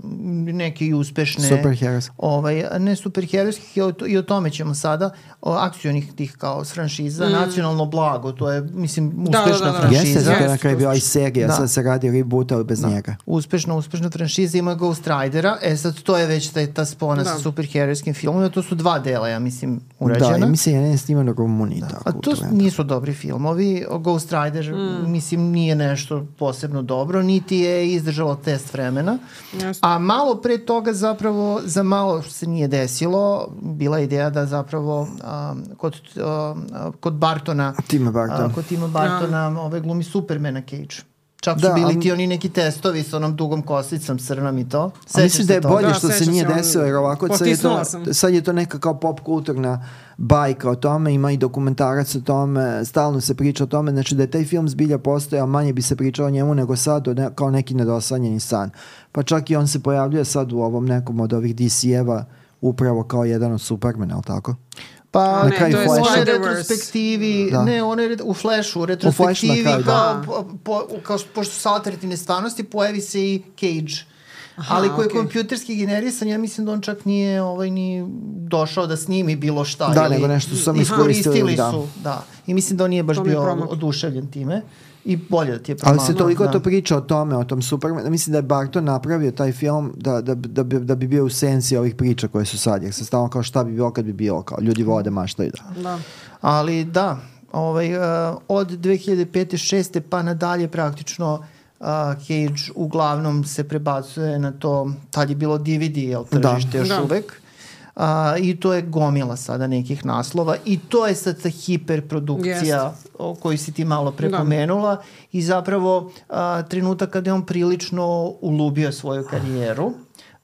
neke i uspešne superheroes. Ovaj, ne superherojskih i, o, i o tome ćemo sada o, akcionih tih kao franšiza, mm. nacionalno blago, to je mislim da, uspešna da, da, da. franšiza. Jeste, to je na kraju bio i serija, da. sad se radi reboot, ali bez da. njega. Uspešna, uspešna franšiza, ima Ghost Ridera, e sad to je već ta, ta spona da. sa superherojskim filmom, to su dva dela, ja mislim, urađena. Da, i mislim, ja ne snimam na Romuni. Da. A to nisu dobri filmovi, Ghost Rider, mm. mislim, nije nešto posebno dobro, niti je izdržalo test vremena. Jasne. A malo pre toga zapravo, za malo se nije desilo, bila ideja da zapravo um, kod, um, kod Bartona, Tima Bartona. Uh, kod Tima Bartona ja. ove glumi Supermana Cage. Čak da, su bili ti oni neki testovi sa onom dugom kosicom, crnom i to. Sećaš mislim da je bolje da, što se nije desilo, jer ovako sad je, to, sad je to neka kao pop kulturna bajka o tome, ima i dokumentarac o tome, stalno se priča o tome, znači da je taj film zbilja postojao, manje bi se pričao o njemu nego sad, ne, kao neki nedosanjeni san. Pa čak i on se pojavljuje sad u ovom nekom od ovih DC-eva, upravo kao jedan od Supermana, ali tako? Pa ne, to je u retrospektivi, da. ne, on je u Flashu, u retrospektivi, u Flash kao, da. po, po, kao, pošto su alternativne stvarnosti, pojavi se i Cage. Aha, ali koji je okay. kompjuterski generisan, ja mislim da on čak nije ovaj, ni došao da snimi bilo šta. Da, ili, nego nešto su samo iskoristili. Da. Su, da. I mislim da on nije baš bio oduševljen time i bolje da ti je Ali se toliko da. to priča o tome, o tom Supermanu. Mislim da je Barton napravio taj film da, da, da, bi, da bi bio u sensi ovih priča koje su sad. Jer se stavno kao šta bi bilo kad bi bilo. Kao ljudi vode maštaju da. da. Ali da, ovaj, uh, od 2005. 6. pa nadalje praktično uh, Cage uglavnom se prebacuje na to, tad je bilo DVD, jel, tržište da. još da. uvek a, i to je gomila sada nekih naslova i to je sad ta hiperprodukcija yes. o kojoj si ti malo prepomenula da. i zapravo a, trenutak kada je on prilično ulubio svoju karijeru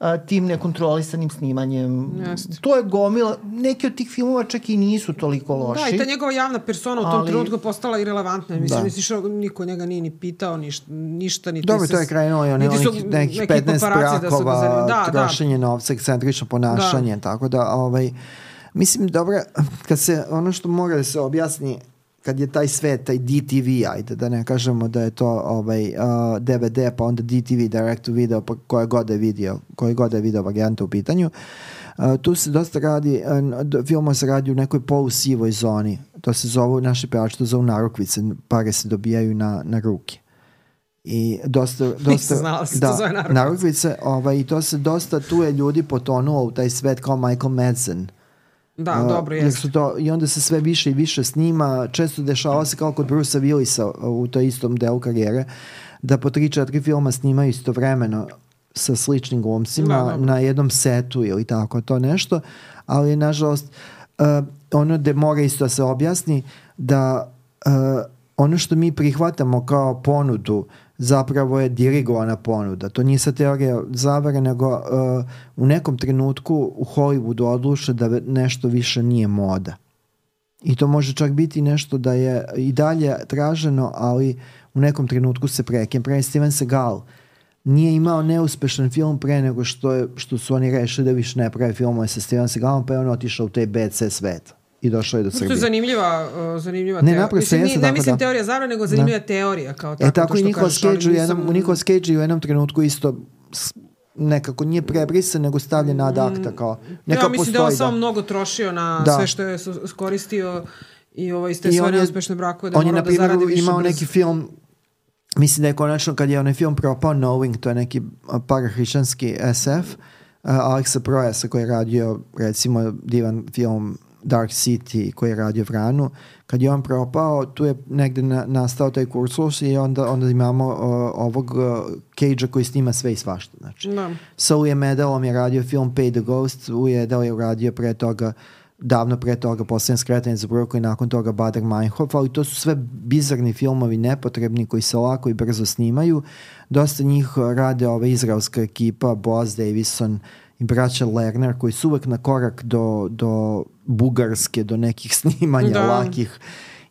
a, tim nekontrolisanim snimanjem. Just. To je gomila, neki od tih filmova čak i nisu toliko loši. Da, i ta njegova javna persona u tom ali... trenutku postala irelevantna. Mislim, da. misliš, niko njega nije ni pitao ništa, ništa niti Dobro, to je krenuo i on nekih, nekih 15 brakova, da, da, trošenje da. novca, ekscentrično ponašanje, da. tako da, ovaj, mislim, dobro, kad se, ono što mora da se objasni, kad je taj svet, taj DTV, ajde da ne kažemo da je to ovaj, uh, DVD, pa onda DTV, direct to video, pa koje god je video, koje god je video varijanta u pitanju, uh, tu se dosta radi, uh, filmo se radi u nekoj polusivoj zoni, to se zove, naši pevači to zovu narukvice, pare se dobijaju na, na ruke. I dosta, dosta znala se da, to zove narukvice. narukvice ovaj, i to se dosta, tu je ljudi potonuo u taj svet kao Michael Madsen, Da, uh, dobro je. Su to, I onda se sve više i više snima. Često dešava se kao kod Brusa Willisa u toj istom delu karijere, da po tri, četiri filma snimaju istovremeno sa sličnim glumcima da, da. na jednom setu ili tako to nešto, ali nažalost uh, ono gde mora isto da se objasni da uh, ono što mi prihvatamo kao ponudu zapravo je dirigovana ponuda. To nije sa teorija zavere, nego uh, u nekom trenutku u Hollywoodu odluče da nešto više nije moda. I to može čak biti nešto da je i dalje traženo, ali u nekom trenutku se prekem. Pre Steven Seagal nije imao neuspešan film pre nego što, je, što su oni rešili da više ne prave filmove sa Steven Seagalom, pa je on otišao u taj BC svet. I došao je do Srbije. To je zanimljiva, uh, zanimljiva ne, teorija. Mislim, ne, ne mislim da. teorija zavre, nego zanimljiva da. teorija kao tako. E tako i Nikola Cage u jednom, u Nikola Cage u jednom trenutku isto nekako nije prebrisan, nego stavljen ad acta kao neka ja, mislim da on samo mnogo trošio na da. sve što je koristio i ovo iz te svoje neuspešne brakove da on je, na da zaradi više imao neki film mislim da je konačno kad je onaj film propao Knowing, to je neki parahrišćanski SF uh, Alexa Proyasa koji je radio recimo divan film Dark City koji je radio Vranu, kad je on propao, tu je negde na, nastao taj kursus i onda, onda imamo uh, ovog uh, Cage-a koji snima sve i svašta. Znači. Da. Sa Uje Medalom je radio film Pay the Ghost, Uje Medal je radio pre toga davno pre toga Posljednje skretanje za Brooklyn i nakon toga Bader Meinhof, ali to su sve bizarni filmovi, nepotrebni, koji se lako i brzo snimaju. Dosta njih rade ova izraelska ekipa, Boaz Davison, i braća Lerner koji su uvek na korak do, do Bugarske, do nekih snimanja da. lakih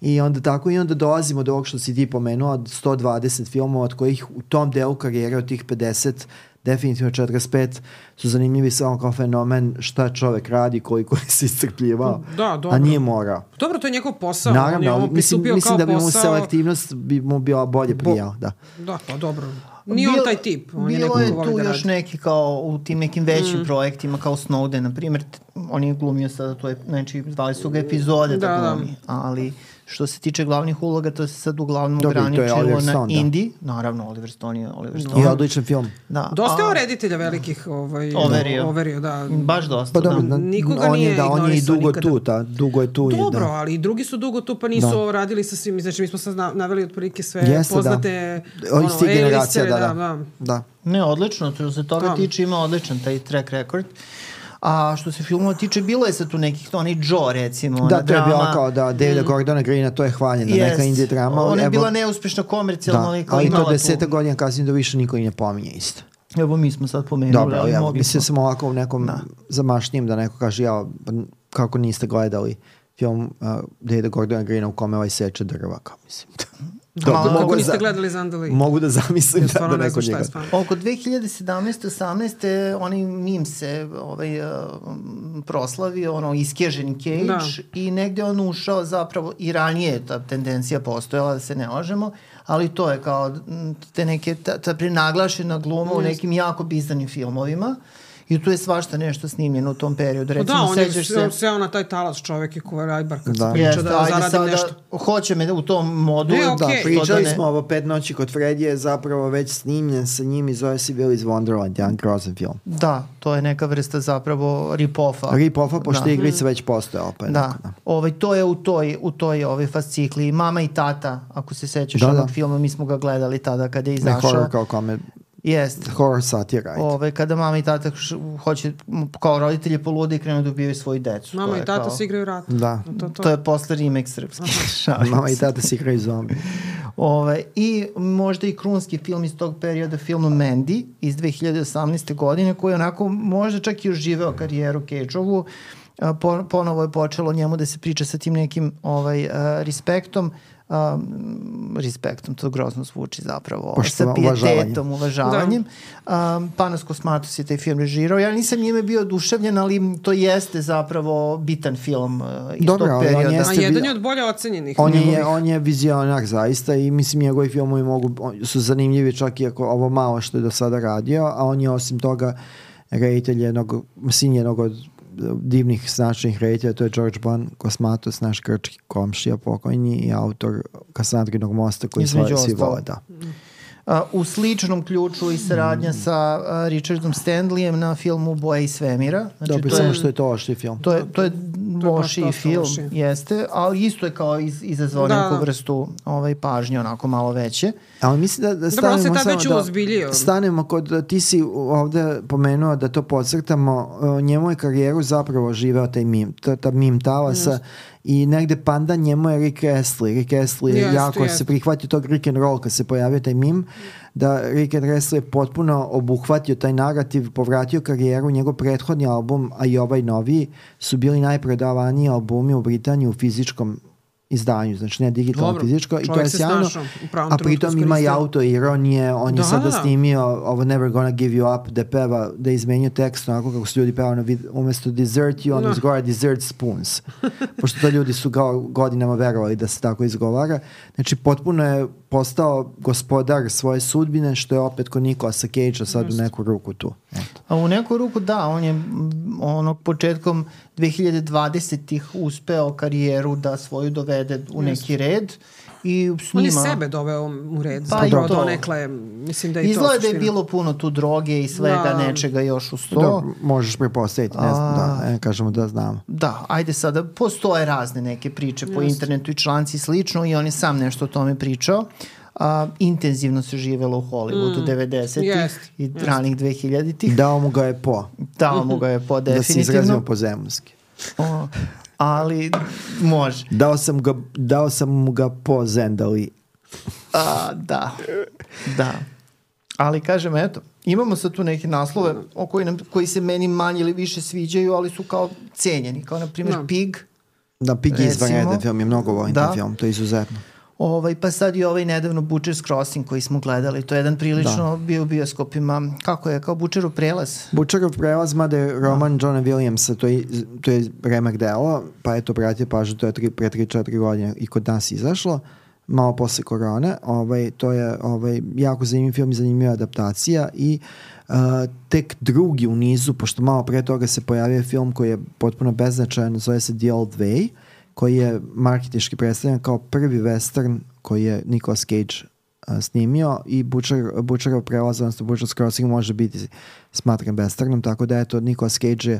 i onda tako i onda dolazimo do ovog što si ti pomenuo od 120 filmova od kojih u tom delu karijere od tih 50 definitivno 45 su zanimljivi samo kao fenomen šta čovek radi, koliko je se iscrpljivao, da, dobro. a nije morao. Dobro, to je njegov posao. Naravno, on je mislim, mislim da bi mu selektivnost bi mu bio bolje prijao. Da, da pa dobro. Nije on taj tip. On bilo je, je tu da još neki kao u tim nekim većim mm. projektima kao Snowden, na primjer, on je glumio sada, to je, znači, zvali su ga epizode da, da, da. glumi, ali Što se tiče glavnih uloga, to se sad uglavnom Dobre, ograničilo na Stone, Indie. Da. Naravno, Oliver Stone je Oliver Stone. I odličan film. Da. Dosta je reditelja velikih ovaj, overio. overio da. Baš dosta. Pa dobro, da. Nikoga on nije je, da, on je i dugo nikada. tu, ta, dugo je tu. Dobro, je, da. ali i drugi su dugo tu, pa nisu da. radili sa svim. Znači, mi smo sad naveli otprilike sve Jeste, da. poznate... Da. Ono, generacija, da, da, da. da. Ne, odlično, to se toga da. tiče ima odličan taj track record. Uh, A što se filmova tiče, bilo je sad tu nekih, onaj Joe recimo, da, to je bilo kao da Davida mm. Gordona Greena, to je hvaljeno, yes. neka indie drama. Ona je evo, bila neuspešna komercijalno, da, ali kao ali to deseta tu... godina kasnije da više niko i ne pominje isto. Evo mi smo sad pomenuli. Dobro, ali evo, mislim sam ovako u nekom da. zamašnijim da neko kaže, ja, kako niste gledali film uh, Davida Gordona Greena u kome ovaj seče drva, kao mislim. Da, da, mogu niste gledali Zandali? Mogu da zamislim da, da neko njega. Oko 2017. 18. oni mim se ovaj, uh, proslavio, ono, iskeženi Cage da. i negde on ušao zapravo, i ranije ta tendencija postojala, da se ne lažemo, ali to je kao te neke, ta, ta prenaglašena gluma u nekim jako bizarnim filmovima. I tu je svašta nešto snimljeno u tom periodu. Recimo, da, on je se... seo na taj talas čovek i kuva Rajbar kad da. se priča da zaradim nešto. Hoće me u tom modu. Ne, okay. Da, pričali da ne... smo ovo pet noći kod Freddy je zapravo već snimljen sa njim i zove se Willy's Wonderland, jedan grozan film. Da, to je neka vrsta zapravo rip-offa. Rip-offa, pošto da. igrica već postoje opet. Da, da. Ovaj, to je u toj, u toj ovaj, fascikli. Mama i tata, ako se sećaš da, da. filma, mi smo ga gledali tada kada je izašao. Ne horror kao kome Jeste. Horror satira. Ove, kada mama i tata hoće, kao roditelji polude i krenu da ubijaju svoju decu. Mama i tata kao... se igraju rat. Da. To, to. to je posle remake srpski. mama i tata se igraju zombi. Ove, I možda i krunski film iz tog perioda, film Mandy iz 2018. godine, koji je onako možda čak i oživeo karijeru Cage-ovu. Po, ponovo je počelo njemu da se priča sa tim nekim ovaj, uh, respektom um, respektom, to grozno zvuči zapravo, Pošto, sa pijetetom, uvažavanjem. Da. Um, Panos Kosmatos je taj film režirao. Ja nisam njime bio oduševljen, ali to jeste zapravo bitan film uh, iz Dobro, tog perioda. On jeste, A jedan je od bolje ocenjenih. On je, on je vizionar zaista i mislim njegovi filmovi mogu, su zanimljivi čak i ako ovo malo što je do sada radio, a on je osim toga reditelj jednog, sin jednog od divnih značajnih reditelja, to je George Bon Kosmatos, naš grčki komšija pokojni i autor Kasandrinog mosta koji svoje svi vole, da. Uh, u sličnom ključu i saradnja mm. sa uh, Richardom Stanleyem na filmu Boje i svemira. Znači, Dobro, samo što je to ošli film. To je, to je loši film, loši. jeste, ali isto je kao iz, izazvao da. neku vrstu ovaj, pažnje, onako malo veće. Ali mislim da, da stanemo Dobro, već da stanemo kod, ti si ovde pomenuo da to podcrtamo, njemu je karijeru zapravo živeo taj mim, ta, ta mim talasa yes. i negde panda njemu je Rick Astley. Rick Astley yes, jako yes. se prihvatio tog Rick and Roll kad se pojavio taj mim, da Rick Astley je potpuno obuhvatio taj narativ, povratio karijeru, njegov prethodni album, a i ovaj noviji, su bili najprodavaniji albumi u Britaniji u fizičkom izdanju, znači ne digitalno, Dobro, fizičko i to je sjajno. A pritom ima i auto ironije, on da, je sada da, da. snimio ovo Never Gonna Give You Up da peva, da izmenio tekst onako kako su ljudi na vid, umesto dessert you, on no. izgovara dessert spoons. Pošto to ljudi su ga godinama verovali da se tako izgovara. Znači potpuno je postao gospodar svoje sudbine, što je opet kod Nikolasa Cage-a sad Just. u neku ruku tu. Eto. A u neku ruku da, on je onog početkom 2020-ih uspeo karijeru da svoju dovede u neki red i snima. On je sebe doveo u red, pa zapravo donekle, mislim da je Izgleda to Izgleda da je bilo puno tu droge i svega da. nečega još u sto. Da, možeš prepostaviti, ne znam, da, ne kažemo da znamo. Da, ajde sada, postoje razne neke priče po Just. internetu i članci i slično i on je sam nešto o tome pričao. A, intenzivno se živelo u Hollywoodu mm. 90-ih yes, i yes. ranih 2000-ih. Dao mu ga je po. Dao mu ga je po, definitivno. Da se izrazimo po zemlski. O, ali može. Dao sam, ga, dao sam mu ga po zendali. A, da, da. Ali kažem, eto, imamo sad tu neke naslove o koji, nam, koji se meni manje ili više sviđaju, ali su kao cenjeni, kao na primjer no. Da. Pig. Da, Pig je izvanredan film, je mnogo volim da. film, to je izuzetno. Ovaj, pa sad i ovaj nedavno Butcher's Crossing koji smo gledali, to je jedan prilično da. bio u bioskopima, kako je, kao Butcherov prelaz? Butcherov prelaz, mada je roman da. Johna Williamsa, to je, to je remak delo, pa je to pratio pažnju, to je tri, pre 3-4 godine i kod nas izašlo, malo posle korone, ovaj, to je ovaj, jako zanimljiv film i zanimljiva adaptacija i uh, tek drugi u nizu, pošto malo pre toga se pojavio film koji je potpuno beznačajan, zove se The Old Way, koji je marketički predstavljen kao prvi western koji je Nicolas Cage a, snimio i Butcher, Butcherov prelaz, odnosno Butcher's Crossing može biti smatran westernom, tako da eto Nicolas Cage je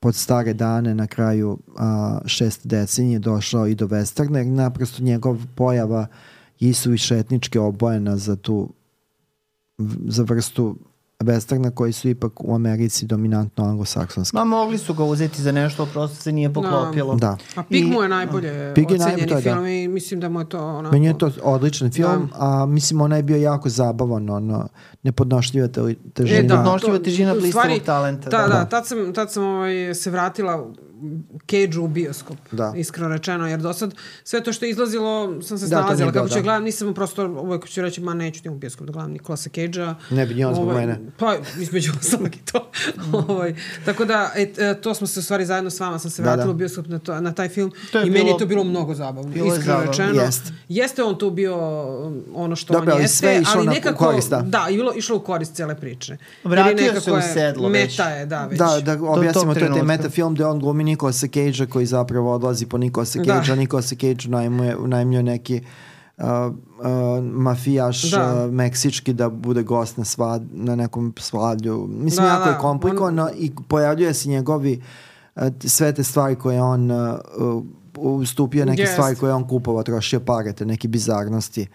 pod stare dane na kraju a, šest decenije došao i do westerna jer naprosto njegov pojava je više etnički obojena za tu za vrstu westerna koji su ipak u Americi dominantno anglosaksonski. Ma mogli su ga uzeti za nešto, prosto se nije da. poklopilo. Da. A Pig mu je najbolje Pig je ocenjeni film da. i mislim da mu je to onako... Meni je to odličan film, da. a mislim ona je bio jako zabavan, ono, nepodnošljiva težina. E, da, nepodnošljiva težina blistovog talenta. Da, da, da, tad sam, tad sam ovaj, se vratila cage u bioskop, da. iskreno rečeno, jer do sad sve to što je izlazilo sam se da, snalazila, kako ću da. gledam, nisam prosto, uvek ću reći, ma neću ti u bioskop da gledam Nikolasa Cage-a. Ne bi njela zbog ovaj, mene. Pa, između ostalog i to. Mm. ovaj, tako da, et, e, to smo se u stvari zajedno s vama, sam se da, vratila da. u bioskop na, to, na taj film i bilo, meni je to bilo mnogo zabavno, bilo iskreno zabavno. rečeno. Jest. Jeste on tu bio um, ono što Dobre, on jeste, sve ali nekako, korist, da. da, bilo, išlo u korist cele priče. Vratio se u sedlo već. Meta je, da, već. Da, da objasnimo, to je taj meta film gde on glumi Nikolasa Cage-a koji zapravo odlazi po Nikolasa Cage-a. Da. Nikola Cage unajmuje, unajmljuje neki uh, uh, mafijaš da. uh, meksički da bude gost na, svad, na nekom svadlju. Mislim, da, jako da. je komplikovano on... i pojavljuje se njegovi uh, sve te stvari koje on uh, ustupio neke yes. stvari koje on kupovao, trošio pare, te neke bizarnosti.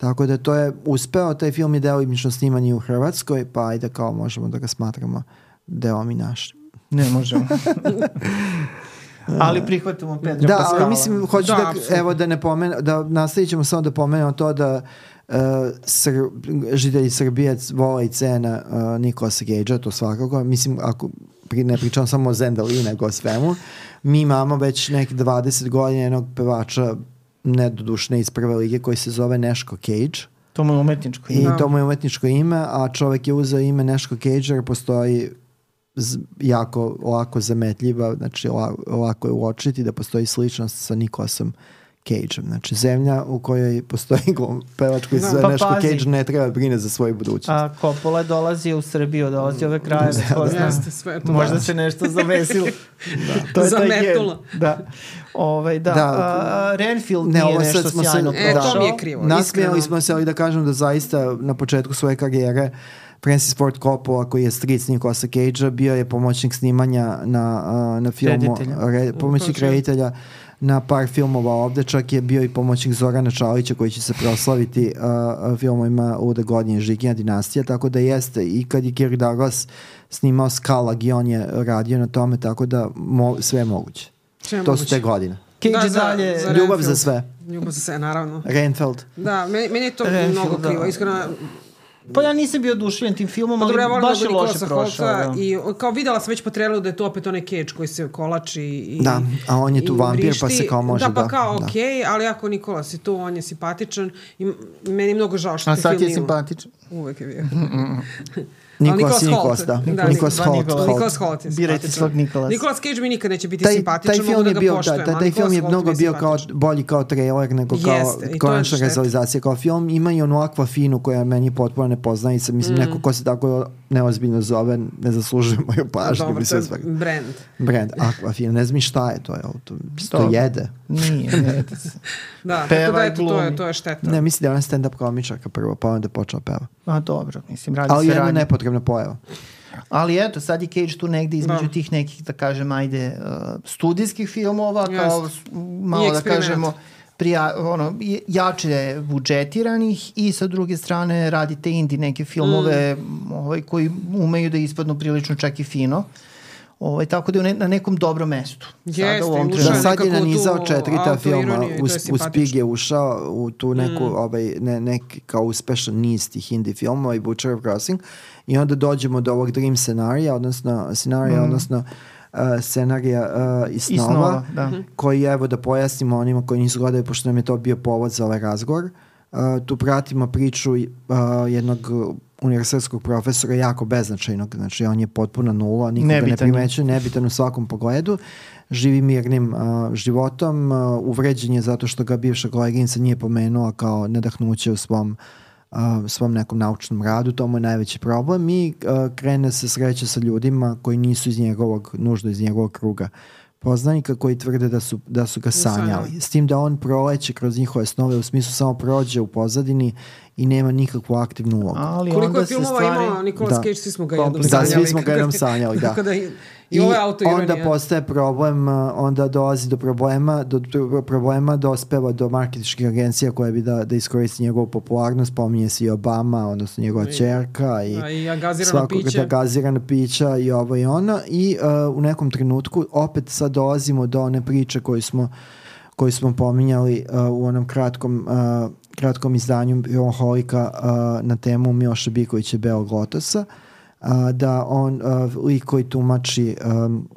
Tako da to je uspeo, taj film je delimično snimanje u Hrvatskoj, pa ajde kao možemo da ga smatramo delom i našim. Ne možemo. ali prihvatamo Pedro da, Pascala. Da, mislim, hoću da, da evo da ne pomenu, da nastavit ćemo samo da pomenemo to da uh, Sr žitelji Srbije vola i cena uh, Nikolasa Gage-a, to svakako. Mislim, ako pri, ne pričam samo o Zendali, nego o svemu. Mi imamo već neki 20 godina jednog pevača nedodušne iz prve lige koji se zove Neško Cage. To mu je umetničko ime. I to mu je umetničko ime, a čovek je uzeo ime Neško Cage jer postoji jako lako zametljiva, znači lako je uočiti da postoji sličnost sa Nikolasom Cage-om. Znači, zemlja u kojoj postoji pevač koji se zove pa, Neško Cage ne treba da brine za svoju budućnost. A Coppola dolazi u Srbiju, dolazi ove kraje. Da, da, Jeste, sve to Možda da. se nešto zavesilo. da. to je Zametula. Da. Ovaj, da. da. A, Renfield ne, nije nešto sjajno se, E, to mi je krivo. Nasmijali smo se, ali da kažem da zaista na početku svoje karijere Francis Ford Coppola koji je stric Nicolasa Cage-a bio je pomoćnik snimanja na, na filmu re, pomoćnik reditelja na par filmova ovde, čak je bio i pomoćnik Zorana Čalića koji će se proslaviti uh, filmovima Luda godine Žikina dinastija, tako da jeste i kad je Kirk Douglas snimao Skalag i on je radio na tome, tako da mo, sve je moguće. Sve to moguće. su te godine. Cage da, za, dalje, za ljubav za sve. Ljubav za sve, naravno. Renfeld. Da, meni, meni je to Renfield, mnogo krivo. Da. Iskreno, Pa ja nisam bio oduševljen tim filmom, pa ali ja baš je loše prošao. Da. I kao videla sam već po traileru da je to opet onaj Cage koji se kolači i Da, a on je tu vampir pa se kao može da... Da, pa kao da. okej, okay, ali ako Nikola si tu, on je simpatičan i meni je mnogo žao što te film A sad je simpatičan. Uvek je bio. Nikolas Nikolas, da. da Nikolas Holt. Nikolas Holt. Birajte svog Nikolas. Nikolas Cage mi nikad neće biti taj, simpatičan, taj film je da bio, poštujem, da, taj film je mnogo bio kao, bolji kao trailer nego kao konačna realizacija kao film. Ima i onu akvafinu koja meni potpuno ne poznaje. Mislim, mm. neko ko se tako neozbiljno zove, ne zaslužuje moju pažnju. Dobro, to je brand. Brand, akvafina. Ne znam šta je to. Je, to, to jede. Nije, ne da, tako da eto, to je, to je šteta. Ne, mislim da je ona stand-up komičarka prvo, pa onda počela peva. A dobro, mislim, radi Ali se jedna nepotrebna pojava. Ali eto, sad je Cage tu negde između da. tih nekih, da kažem, ajde, uh, studijskih filmova, yes. kao malo da kažemo, prija, ono, jače budžetiranih i sa druge strane radite indi neke filmove mm. ovaj, koji umeju da ispadnu prilično čak i fino. Ovaj, tako da je na nekom dobrom mestu. Jeste, sada u da, sad je nanizao četiri ta filma, uz, uz Pig je ušao u tu neku, mm. ovaj, ne, neki kao uspešan niz tih indie filmova i Butcher of Crossing i onda dođemo do ovog Dream scenarija, odnosno scenarija, mm. odnosno uh, scenarija uh, iz snova, snova da. Mhm. koji evo da pojasnimo onima koji nisu gledali, pošto nam je to bio povod za ovaj razgovor. Uh, tu pratimo priču uh, jednog univerzitetskog profesora jako beznačajnog, znači on je potpuno nula, nikoga nebitan. ne primećuje, nebitan u svakom pogledu, živi mirnim uh, životom, uh, uvređen je zato što ga bivša koleginica nije pomenula kao nedahnuće u svom uh, svom nekom naučnom radu, to mu je najveći problem i uh, krene se sreće sa ljudima koji nisu iz njegovog, nužno iz njegovog kruga poznanika koji tvrde da su, da su ga sanjali. S tim da on proleće kroz njihove snove, u smislu samo prođe u pozadini i nema nikakvu aktivnu ulogu. Ali Koliko je filmova stvari... imao Nikolas da. Cage, svi smo ga jednom sanjali. Da, svi smo ga jednom sanjali, da. da i, I, I onda postaje problem, onda dolazi do problema, do, do problema dospeva do marketičkih agencija koje bi da, da iskoristi njegovu popularnost, pominje se i Obama, odnosno njegova I, čerka i, i gazirana pića. Da, gazirana pića i ovo i ono i uh, u nekom trenutku opet sad dolazimo do one priče koju smo koju smo pominjali uh, u onom kratkom uh, kratkom izdanju Holika uh, na temu Miloša Bikovića Belog Lotosa, uh, da on, uh, lik koji tumači um,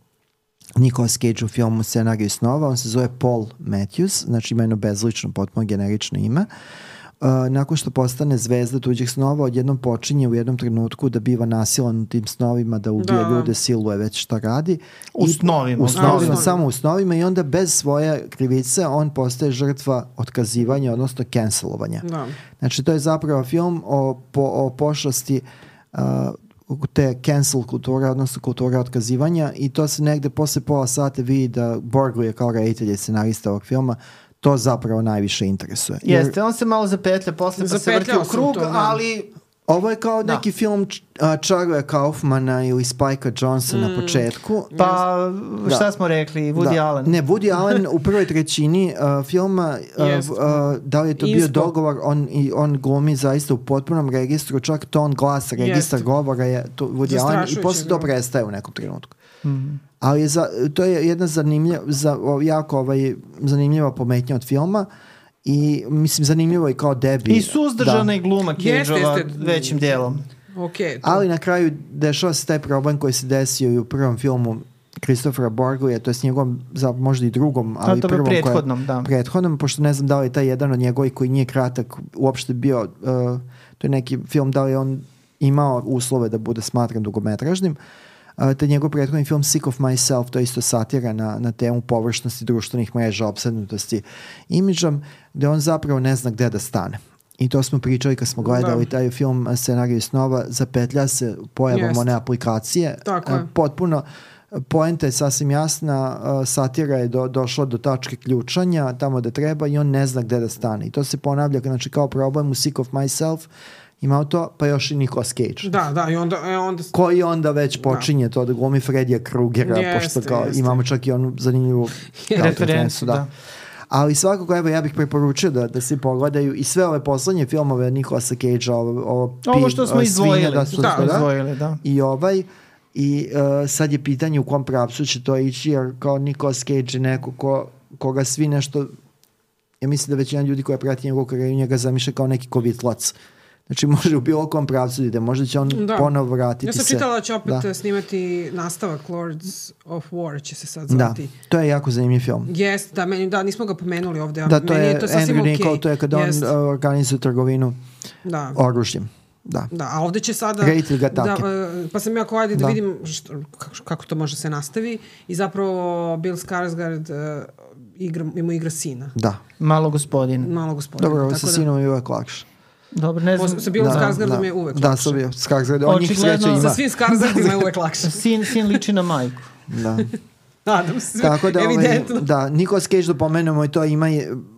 Nicolas Cage u filmu Scenariju snova, on se zove Paul Matthews, znači ima jedno bezlično, potpuno generično ime. Uh, nakon što postane zvezda tuđih snova, odjednom počinje u jednom trenutku da biva nasilan u tim snovima, da ubije da. ljude, siluje već šta radi. U snovima. U snovima, samo u snovima i onda bez svoje krivice on postaje žrtva otkazivanja, odnosno cancelovanja. Da. Znači to je zapravo film o, po, o pošlosti uh, te cancel kulture, odnosno kulture otkazivanja i to se negde posle pola sata vidi da Borgli je kao reditelj i scenarista ovog filma to zapravo najviše interesuje. Jer, Jeste, on se malo zapetlja posle pa se vrti u krug, to, da. ali Ovo je kao da. neki film Charlie Kaufmana ili Spike Jonesa mm. na početku. Pa da. šta smo rekli, Woody da. Allen. Ne, Woody Allen u prvoj trećini uh, filma, uh, yes. uh, da li je to Inspo. bio dogovor, on, i, on glumi zaista u potpunom registru, čak ton glas, registar yes. govora je to Woody Allen i posle to prestaje u nekom trenutku. Mm. Ali za, to je jedna zanimljiva, za, jako ovaj, zanimljiva pometnja od filma i mislim zanimljivo je kao debi. I suzdržana da. i gluma Cage-ova većim delom. Okay, to... Ali na kraju dešava se taj problem koji se desio i u prvom filmu Christophera Borglija, to je s njegovom, za možda i drugom, ali to prvom prethodnom, koja, da. prethodnom, pošto ne znam da li je taj jedan od njegovih koji nije kratak uopšte bio, uh, to je neki film, da li on imao uslove da bude smatran dugometražnim, uh, te njegov prethodni film Sick of Myself, to je isto satira na, na temu površnosti društvenih mreža, obsednutosti imidžom, gde on zapravo ne zna gde da stane. I to smo pričali kad smo gledali da. taj film Scenariju snova, zapetlja se pojavom Jest. one aplikacije. Tako je. Potpuno, poenta je sasvim jasna, satira je do, došla do tačke ključanja tamo da treba i on ne zna gde da stane. I to se ponavlja znači, kao problem u Sick of Myself, imao to, pa još i Nicolas Cage. Da, da, i onda... E, onda... Koji onda već da. počinje da. to da glumi Fredija Krugera, jeste, pošto kao jeste. imamo čak i onu zanimljivu referencu, da. da. Ali svakako, evo, ja bih preporučio da, da se pogledaju i sve ove poslednje filmove Nikolasa Cage-a, ovo, ovo, ovo što smo izdvojili, da, su, da, da, izdvojili, da. I ovaj, i uh, sad je pitanje u kom pravcu će to ići, jer kao Nicolas Cage je neko ko, koga svi nešto ja mislim da većina ljudi koja prati njegovu karijeru njega zamišlja kao neki kovitlac Znači može u bilo kom pravcu da ide, možda će on da. ponovo vratiti se. Ja sam čitala da će opet da. snimati nastavak Lords of War će se sad zvati. Da, to je jako zanimljiv film. Jest, da, meni, da, nismo ga pomenuli ovde. Da, to meni je, je to sasvim Andrew Nicole, okay. to je kad Jest. on uh, organizuje trgovinu da. oružjem. Da. Da, a ovde će sada... Reditelj ga da, uh, pa sam ja ako ajde da, da vidim što, kako, kako to može se nastavi i zapravo Bill Skarsgård uh, igra, ima igra sina. Da. Malo gospodin. Malo gospodin. Dobro, ovo sa da, sinom je uvek lakše. Dobro, ne znam. Sa Billom da, Skarsgårdom da, je uvek da, lakše. Da, sa Billom Skarsgårdom. On njih sreće ima. Sa svim Skarsgårdima je uvek lakše. sin, sin liči na majku. Da. Nadam se, Tako da, ovaj, evidentno. Ovaj, da, Nikolas Cage da pomenemo i to ima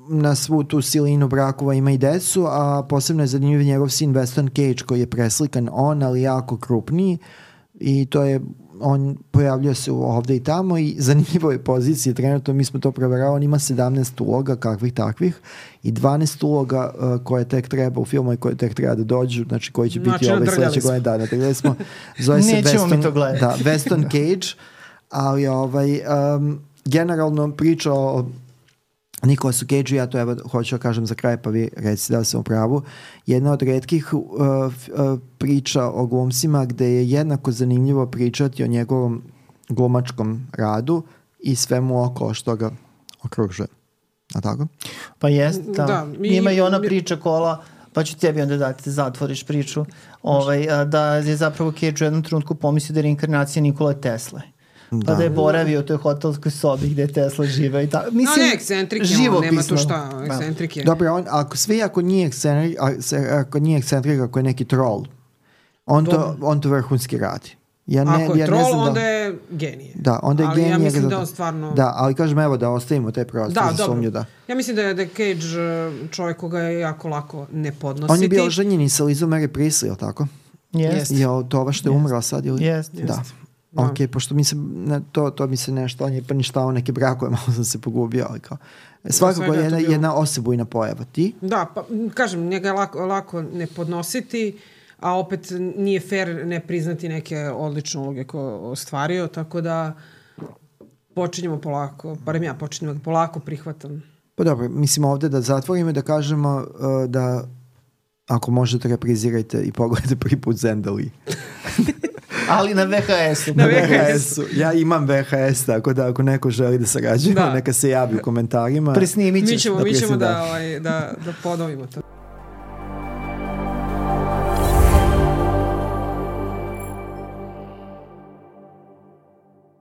na svu tu silinu brakova ima i decu, a posebno je zanimljiv njegov sin Weston Cage koji je preslikan on, ali jako krupniji i to je on pojavljuje se ovde i tamo i zanimljivo je pozicije trenutno, mi smo to proveravali, on ima 17 uloga kakvih takvih i 12 uloga uh, koje tek treba u filmu i koje tek treba da dođu, znači koji će biti znači, ove sledeće godine. Da, natrljali smo. Zove se Nećemo Weston, mi to gledati. Da, Weston Cage, ali ovaj, um, generalno priča o Nikolasu Cage, ja to evo hoću da kažem za kraj, pa vi recite da sam u pravu, jedna od redkih uh, uh, priča o glumcima gde je jednako zanimljivo pričati o njegovom glumačkom radu i svemu oko što ga okružuje. A tako? Pa jest, da. da mi, Ima i ona priča kola pa ću tebi onda dati da zatvoriš priču, ovaj, da je zapravo Cage u jednom trenutku pomislio da je reinkarnacija Nikola Pa da. da je boravio u toj hotelskoj sobi gde Tesla žive i tako. Mislim, no, ne, ekscentrik je on, nema tu šta, da. ekscentrik je. Dobro, on, ako svi ako nije ekscentrik, ako nije ekscentrik, ako je neki troll, on to, on to vrhunski radi. Ja ne, Ako je ja troll, ne znam da, onda je genije. Da, onda je ali genije. ja mislim da on stvarno... Da, ali kažem evo da ostavimo te prostor da, za sumnju. Da. Ja mislim da je, da je Cage uh, čovjek koga je jako lako ne podnositi. On je bio ženjen i sa Lizom Mary Priestley, ili tako? Jest. Je to ova što je umrla sad ili? Jest. Da. Da. Ok, pošto mi se, ne, to, to mi se nešto, on je poništao neke brakove, malo sam se pogubio, ali kao, e, svakako je jedna, jedna osebujna pojava. Ti? Da, pa kažem, njega je lako, lako ne podnositi, a opet nije fair ne priznati neke odlične uloge koje ostvario, tako da počinjemo polako, barem ja počinjem polako prihvatam. Pa dobro, mislim ovde da zatvorimo i da kažemo uh, da ako možete reprizirajte i pogledajte prvi put Zendali. Ali na VHS-u. Na VHS-u. Ja imam VHS, tako da ako neko želi da sarađujemo, da. neka se javi u komentarima. Presnimit ćeš. Mi ćemo, da, mi ćemo da, da, ovaj, da, da ponovimo to.